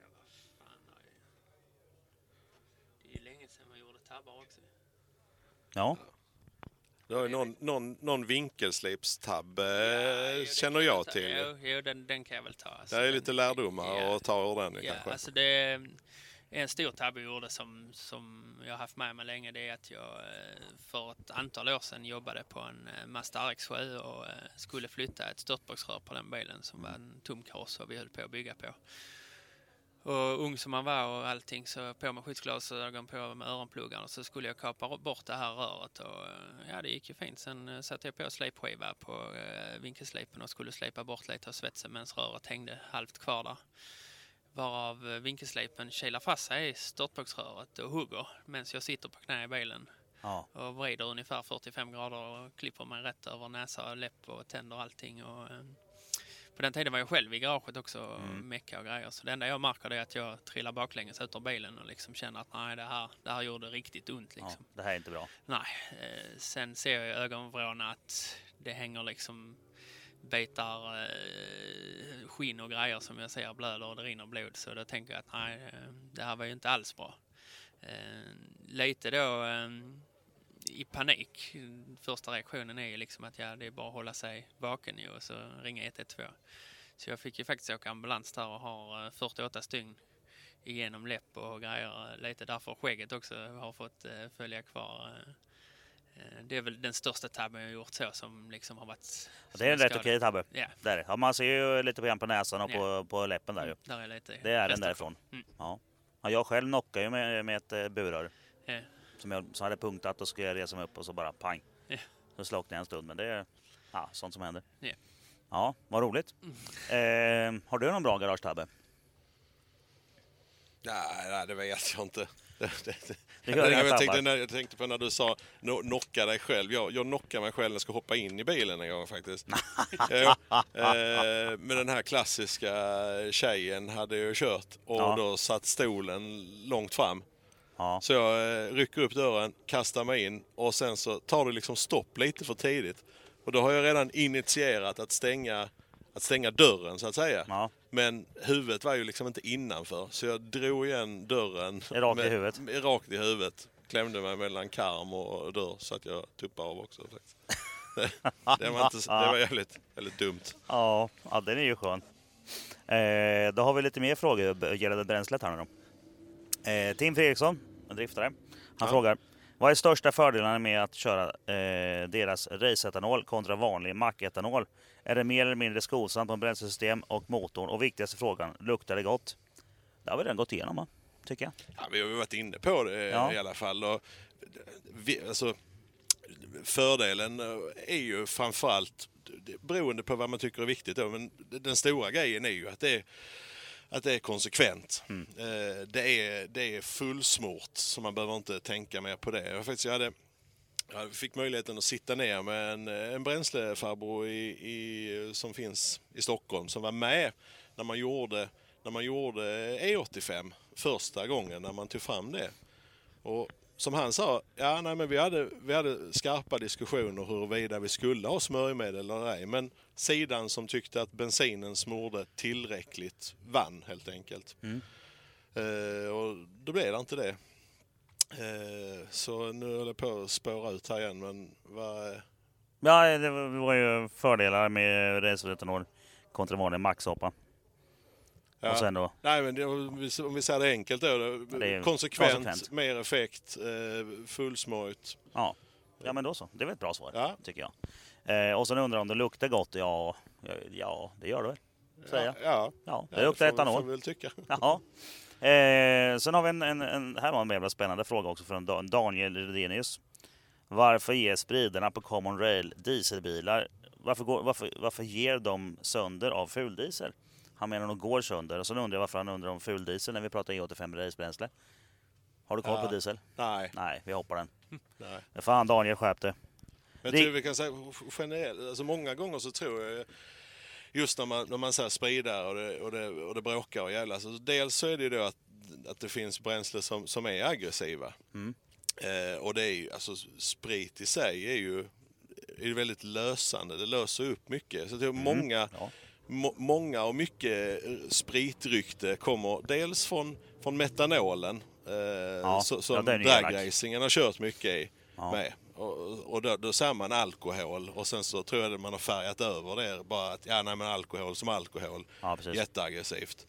Ja, vad fan har jag... Det är ju länge sedan man gjorde tabbar också. Ja, Du har ju någon, någon, nånågon vinkelslipstab eh, Ja, det känner jag ta. till. Jo, jo den, den kan jag väl ta. Alltså, Det är den- lite lärdomar Ja. att ta ur den Ja, kanske. alltså det är en stor tabbe jag gjorde som, som jag har haft med mig länge. Det är att jag eh, för ett antal år sedan jobbade på en eh, Mazda RX7 och skulle flytta ett störtboxrör på den bilen som var en tom kaross och vi höll på att bygga på. Och ung som man var och allting så på med skyddsglasögon på med öronpluggar och så skulle jag kapa bort det här röret och eh, ja det gick ju fint. Sen eh, satte jag på slipskiva på eh, vinkelslipen och skulle slipa bort lite av svetsen medan röret hängde halvt kvar där. Varav vinkelslipen kilar fast sig i störtboxröret och hugger medan jag sitter på knä i bilen ja, och vrider ungefär 45 grader och klipper mig rätt över näsa och läpp och tänder och allting. Och, på den tiden var jag själv i garaget också och Mm. mecka och grejer. Så det enda jag märker är att jag trillar baklänges ut ur bilen och liksom känner att nej, det här, det här gjorde riktigt ont. ja, Liksom. det här är inte bra. Nej, eh, sen ser jag i ögonvrån att det hänger liksom bitar eh, skinn och grejer som jag ser blöder och det rinner blod. Så då tänker jag att nej, eh, det här var ju inte alls bra. Eh, lite då i panik. Första reaktionen är ju liksom att ja, det är bara att hålla sig vaken ju och så ringa 112. Så jag fick ju faktiskt åka ambulans där och har eh, 48 stygn igenom läpp och grejer. Lite därför skägget också har fått eh, följa kvar. eh. Eh, Det är väl den största tabben jag gjort så som liksom har varit... Det är en rätt okej tabbe. Det. Ja, man ser ju lite grann på näsan och Ja. på, på läppen där ju. där är lite Det är den därifrån. Mm. Ja. Ja, jag själv knockade ju med, med ett eh, burrör Ja. Som jag som hade punktat och skulle jag resa mig upp och så bara pang. Ja. Så slocknade jag en stund men det är ja, sånt som händer. Ja. Ja, vad roligt. Mm. Eh, har du någon bra garagetabbe? Nej, nej, det vet jag inte. Det, det, det. Jag, tänkte, när, jag tänkte på när du sa no, knocka dig själv. Jag, jag knockade mig själv när jag ska hoppa in i bilen en gång faktiskt. ja, eh, men den här klassiska tjejen hade ju kört och Ja. då satt stolen långt fram. Ja. Så jag eh, rycker upp dörren, kastar mig in och sen så tar det liksom stopp lite för tidigt. Och då har jag redan initierat att stänga, att stänga dörren så att säga. Ja. Men huvudet var ju liksom inte innanför så jag drog igen dörren. Rakt i huvudet. med- Rakt i huvudet. Klämde mig mellan karm och dörr så att jag tuppade av också. det, det, var inte, det var jävligt, väldigt dumt. Ja, ja, den är ju skön. Eh, då har vi lite mer frågor gällande bränslet här nu då. Eh, Tim Fredriksson, en driftare. Han Ja. frågar. Vad är största fördelarna med att köra eh, deras raceetanol kontra vanlig macketanol? Är det mer eller mindre skonsamt på bränslesystem och motorn? Och viktigaste frågan, luktar det gott? Det har vi redan gått igenom va? Tycker jag. Ja, vi har varit inne på det Ja. i alla fall. Och, vi, alltså, fördelen eh, är ju framförallt beroende på vad man tycker är viktigt. Då, men den stora grejen är ju att det är, att det är konsekvent. Eh, Det, är, det är fullsmort, så man behöver inte tänka mer på det. Jag, faktiskt, jag, hade, jag fick möjligheten att sitta ner med en, en bränslefarbror i, i, som finns i Stockholm som var med när man gjorde, när man gjorde E85 första gången när man tog fram det. Och som han sa, ja, nej, men vi, hade, vi hade skarpa diskussioner huruvida vi skulle ha smörjmedel eller ej. Men sidan som tyckte att bensinen smorde tillräckligt vann helt enkelt. Eh, och då blev det inte det. Eh, så nu håller jag på att spåra ut här igen. Men vad, Ja, det var ju fördelar med raceetanol kontra vanlig maxhoppa. Ja. Och sen då, Nej, men det, om, vi, om vi säger det enkelt då. det konsekvent, konsekvent. mer effekt, eh, ja. ja men då så. Det är väl ett bra svar, Ja. tycker jag. Eh, och sen undrar om det luktar gott? Ja, ja, ja det gör det väl. Säger. Ja, ja. Ja, det Ja, luktar får, vi- etanol. Får vi väl tycka. Jaha. Eh, sen har vi en, en, en, här var en jävla spännande fråga också från Dan- Daniel Redenius. Varför ger spridarna på Common Rail dieselbilar, varför, går, varför, varför ger de sönder av fuldiesel? Han menar de går sönder. Och sen undrar jag varför han undrar om fuldiesel när vi pratar E85 racebränsle. Har du koll Ja. på diesel? Nej, Nej, vi hoppar den. nej. Fan Daniel, skärp dig. Jag tror vi kan säga generellt, alltså många gånger så tror jag just när man, när man säger spridare och det, och, det, och det bråkar och jävlas. Alltså dels så är det ju då att, att det finns bränsle som, som är aggressiva. Mm. Eh, och det är ju, alltså sprit i sig är ju är väldigt lösande. Det löser upp mycket. Så jag tror många, Mm. Ja. Må, många och mycket eh, spritrykte kommer dels från, från metanolen eh, så, ja, som den är elak. dragracingen har kört mycket i Ja. med. Och, och då, då ser man alkohol och sen så tror jag att man har färgat över det. Bara att ja, nej, men alkohol som alkohol. Ja, precis. Jätteaggressivt.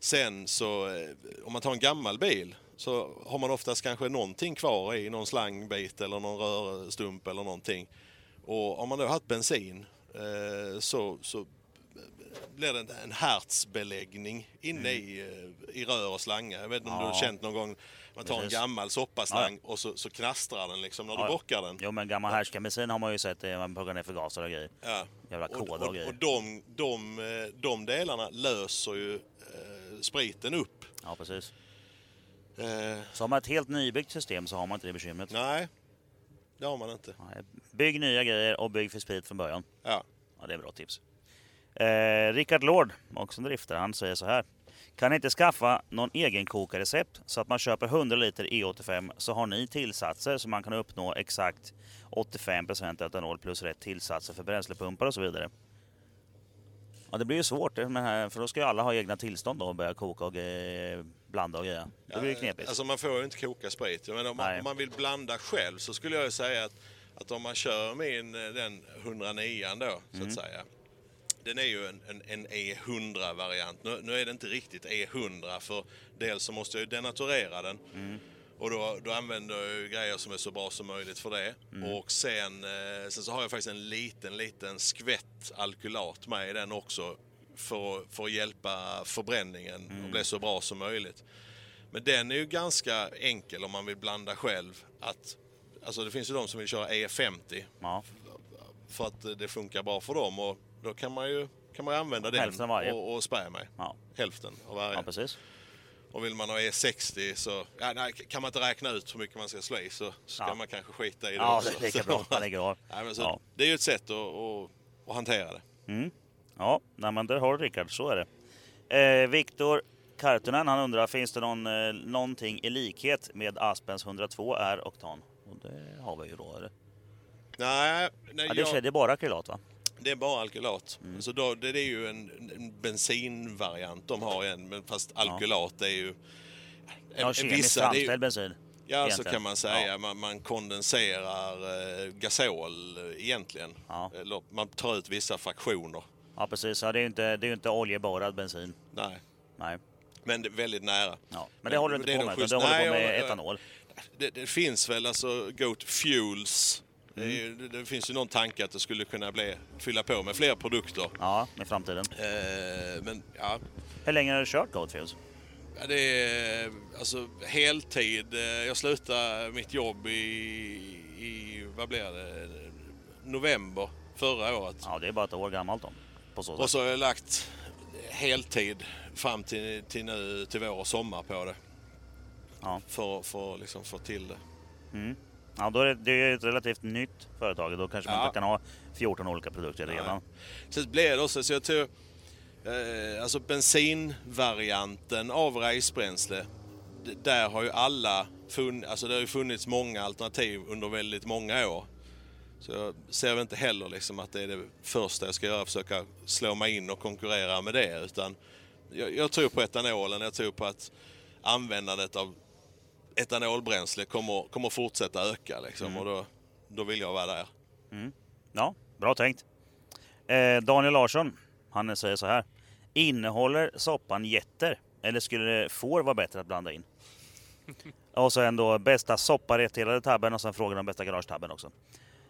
Sen så, eh, om man tar en gammal bil så har man oftast kanske någonting kvar i, någon slangbit eller någon rörstump eller någonting. Och om man då har haft bensin eh, så, så blir det en, en härtsbeläggning inne i, eh, i rör och slangar. Jag vet inte om du har Mm. Ja. känt någon gång man tar en Precis. gammal soppaslang och så, så knastrar den liksom när Ja, du ja. bockar den. Jo men gammal härskarbensin har man ju sett, eh, man pluggar ner förgasare och grejer. Ja. Jävla och och, grejer. och de, de, eh, de delarna löser ju eh, spriten upp. Ja precis. Eh, Så har man ett helt nybyggt system så har man inte det bekymret. nej, det har man inte. Nej, Bygg nya grejer och bygg för sprit från början. Ja. Ja, det är bra tips. Eh, Rickard Lord, också en driftare, han säger så här. Kan ni inte skaffa någon egen kokarecept så att man köper 100 liter E85 så har ni tillsatser så man kan uppnå exakt 85% etanol plus rätt tillsatser för bränslepumpar och så vidare. Ja, det blir ju svårt här, för då ska ju alla ha egna tillstånd då och börja koka och eh, blanda och grejer. Det blir ju knepigt. Alltså man får ju inte koka sprit. Menar, om, man, om man vill blanda själv så skulle jag säga att, att om man kör med en, eh, den 109 då, så Mm. att säga. Den är ju en, en, en E100-variant. Nu, nu är det inte riktigt E100 för dels så måste jag ju denaturera den. Mm. Och då, då använder jag ju grejer som är så bra som möjligt för det. Mm. Och sen, eh, sen så har jag faktiskt en liten, liten skvätt alkylat med i den också. För, för att hjälpa förbränningen Mm. och bli så bra som möjligt. Men den är ju ganska enkel om man vill blanda själv. Att, alltså det finns ju de som vill köra E50 Ja, för att det funkar bra för dem. Och då kan man ju, kan man ju använda den och, och spä med. ja, Hälften av varje. ja precis. Och vill man ha E60 så ja, nej, kan man inte räkna ut hur mycket man ska slå i så ska Ja. man kanske skita i det Ja, också. det är lika bra. Man lägger av. Nej, så, Ja. Det är ju ett sätt att, att, att hantera det. Mm. Ja, nej, men där har du Rickard, så är det. Eh, Viktor Kartunen, han undrar, finns det någon, eh, någonting i likhet med Aspens 102 R oktan? Och det har vi ju då. Eller? Nej, nej Ja, det, jag, är, det är bara akrylat va? Det är bara alkylat. Mm. Så då, det, det är ju en, en bensinvariant de har igen, men fast alkylat är ju... Ja, en- kemiskt det är ju- framställd bensin. Ja, så egentligen. kan man säga. Ja. Man, man kondenserar eh, gasol eh, egentligen. Ja. Eller man tar ut vissa fraktioner. Ja, precis. Ja, det är ju inte, det är ju inte oljeborrad bensin. Nej, Nej. men väldigt nära. Ja. Men det håller du inte på med, utan du håller på med etanol. Det, det finns väl alltså Goat Fuels. Det, Mm. ju- det, det finns ju någon tanke att det skulle kunna bli, fylla på med fler produkter. Ja, i framtiden. Eh, men ja, Hur länge har du kört Goldfields? Ja, det är alltså heltid. Eh, Jag slutade mitt jobb i, i vad blir det, november förra året. Ja, det är bara ett år gammalt då. På så Och så har jag lagt heltid fram till, till nu till vår och sommar på det. Ja. För att liksom få till det. Mm. Ja, då är det, det är ett relativt nytt företag. Då kanske man inte kan ha 14 olika produkter redan. Sen blev det också så jag tog eh, alltså bensinvarianten av racebränsle. Där har ju alla funnits, alltså det har ju funnits många alternativ under väldigt många år. Så jag ser inte heller liksom att det är det första jag ska göra, försöka slå mig in och konkurrera med det. Utan jag, jag tror på etanolen, jag tror på att användandet av etanolbränsle kommer, kommer fortsätta öka. Liksom, och då, då vill jag vara där. Ja, bra tänkt. Eh, Daniel Larsson, han säger så här. Innehåller soppan getter? Eller skulle det får vara bättre att blanda in? och så ändå bästa sopparätt hela tabben och sen frågan om bästa garagetabben också.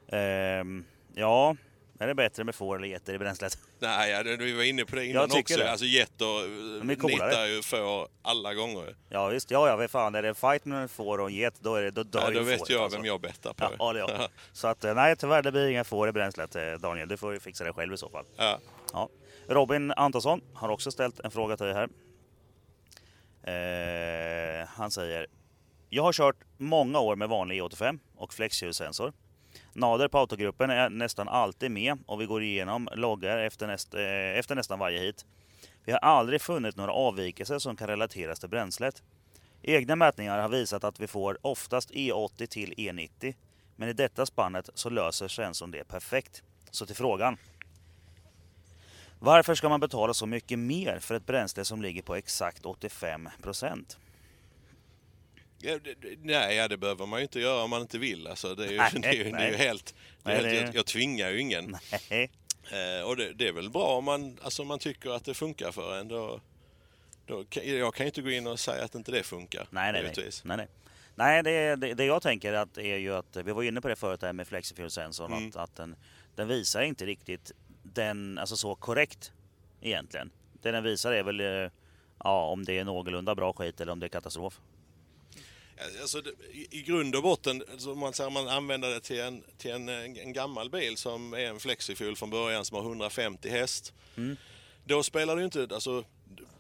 Ehm, ja, är det bättre med får eller getter i bränslet? Nej, ja, vi var inne på det innan också. det. Alltså getter nittar ju får alla gånger. Ja visst, ja ja, vad fan är det fight med en får och en get då, är det, då dör Ja, ju då vet fåret, jag alltså. vem jag bettar på. Ja, det jag. Så att eh, nej tyvärr det blir inga får i bränslet eh, Daniel, du får ju fixa det själv i så fall. Ja. Ja. Robin Antonsson har också ställt en fråga till dig här. Eh, han säger Jag har kört många år med vanlig E85 och flexljussensor. Nader på autogruppen är nästan alltid med och vi går igenom loggar efter, näst, eh, efter nästan varje hit. Vi har aldrig funnit några avvikelser som kan relateras till bränslet. Egna mätningar har visat att vi får oftast E80 till E90. Men i detta spannet så löser sensorn det perfekt. Så till frågan. Varför ska man betala så mycket mer för ett bränsle som ligger på exakt 85 procent? Nej, ja, det behöver man ju inte göra om man inte vill. Alltså, det, är ju, Nej, det, är ju, det är ju helt... Det är Nej, helt det- jag, jag tvingar ju ingen. Nej. Eh, och det, det är väl bra om man, alltså, om man tycker att det funkar för en. Då, då, jag kan ju inte gå in och säga att inte det funkar. Nej, nej, nej. givetvis. nej, nej. nej det, det, det jag tänker att är ju att, vi var inne på det förut här med flexifuel-sensorn, Mm. att, att den, den visar inte riktigt den, alltså så korrekt egentligen. Det den visar är väl eh, ja, om det är någorlunda bra skit eller om det är katastrof. Alltså, i, grund och botten, alltså, om man, man använder det till, en, till en, en gammal bil som är en flexifuel från början som har 150 häst. Mm. Då spelar det inte, alltså,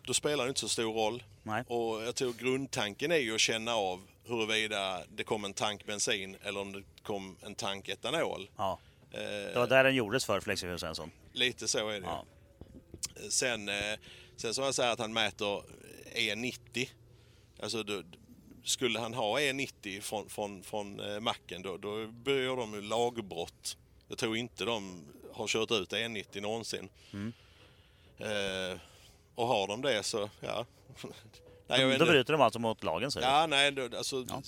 då spelar det inte så stor roll. Nej. Och jag tror grundtanken är ju att känna av huruvida det kom en tank bensin eller om det kom en tank etanol. Ja, Eh, det var där den gjordes för flexifuel-sensorn. Lite så är det. Ja. Sen, eh, sen som jag säger att han mäter E90. Alltså skulle han ha E90 från, från, från eh, macken då, då börjar de ju lagbrott. Jag tror inte de har kört ut E90 någonsin. Mm. Eh, och har de det så, ja. Nej, jag Då inte. bryter de alltså mot lagen säger? Ja, nej, då, alltså, Ja.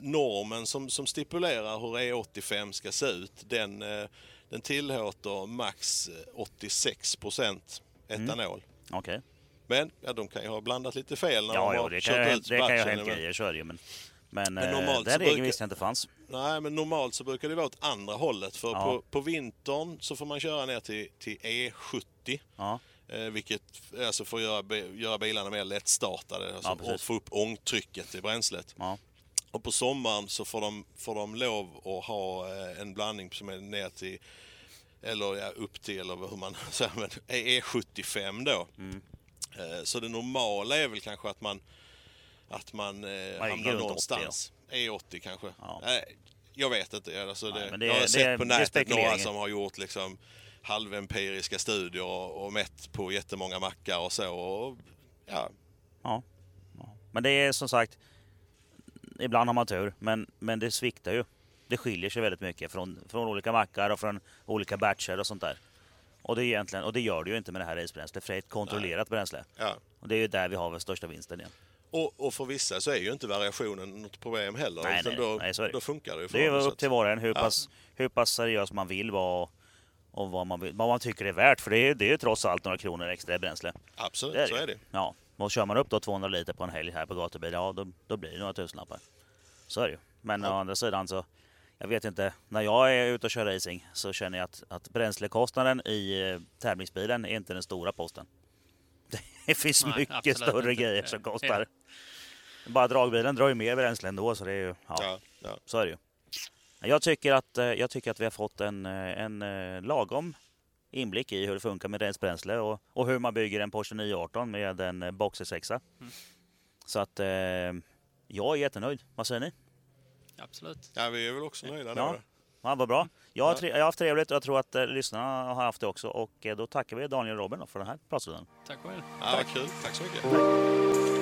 normen som, som stipulerar hur E85 ska se ut, den, eh, den tillåter max eh, 86 procent etanol. Okej. Men ja, de kan ju ha blandat lite fel när Ja, de har ju kört ha- ut det kan ju ha hänt grejer, så är det ju. Men, men, Men eh, normalt den regeln brukar- visste jag inte fanns. Nej, men normalt så brukar det vara åt andra hållet. För Ja. på, på vintern så får man köra ner till, till E70. Ja, Eh, vilket alltså får göra, göra bilarna mer lättstartade alltså, Ja, få upp ångtrycket i bränslet. ja. Och på sommaren så får de, får de lov att ha eh, en blandning som är ner till, eller ja, upp till, eller hur man säger, men E75 då. Mm. Eh, Så det normala är väl kanske att man, att man eh, hamnar runt 80 någonstans. E80 kanske. Ja. Jag vet inte. Alltså det, Nej, det- jag har det- sett på nätet några som har gjort liksom halvempiriska studier och, och mätt på jättemånga mackar och så. Och, ja, Ja. ja. Men det är som sagt, ibland har man tur, men, men det sviktar ju. Det skiljer sig väldigt mycket från, från olika mackar och från olika batcher och sånt där. Och det, är egentligen, och det gör det ju inte med det här racebränslet, för det är ett kontrollerat bränsle. ja. Och det är ju där vi har den största vinsten igen. Och, och för vissa så är ju inte variationen något problem heller. Nej, nej, då, nej, då funkar det ju för Det är upp till var och en hur, Ja. pass, hur pass seriös man vill vara och, och vad, man vad man tycker är värt. För det är, det är ju trots allt några kronor extra i bränsle. Absolut, Det är så det. är det. Ja, och kör man upp då 200 liter på en helg här på gatubil, ja då, då blir det några tusenlappar. Så är det ju. Men å andra sidan så, jag vet inte, när jag är ute och kör racing så känner jag att, att bränslekostnaden i eh, tävlingsbilen är inte den stora posten. Det finns Nej, mycket större inte. grejer som Ja. kostar. Bara dragbilen drar ju mer bränsle ändå så det är ju, ja, Ja, ja. så är det ju. Jag tycker att, eh, jag tycker att vi har fått en, eh, en lagom inblick i hur det funkar med rent bränsle och, och hur man bygger en Porsche 918 med en Boxer 6. Mm. Så att eh, jag är jättenöjd. Vad säger ni? Absolut. ja, vi är väl också nöjda Ja. nu. Ja, vad bra. Jag har, jag har haft trevligt och jag tror att eh, lyssnarna har haft det också. Och eh, då tackar vi Daniel och Robin för den här pratstunden. Tack själv. Ja, vad kul. Tack så mycket.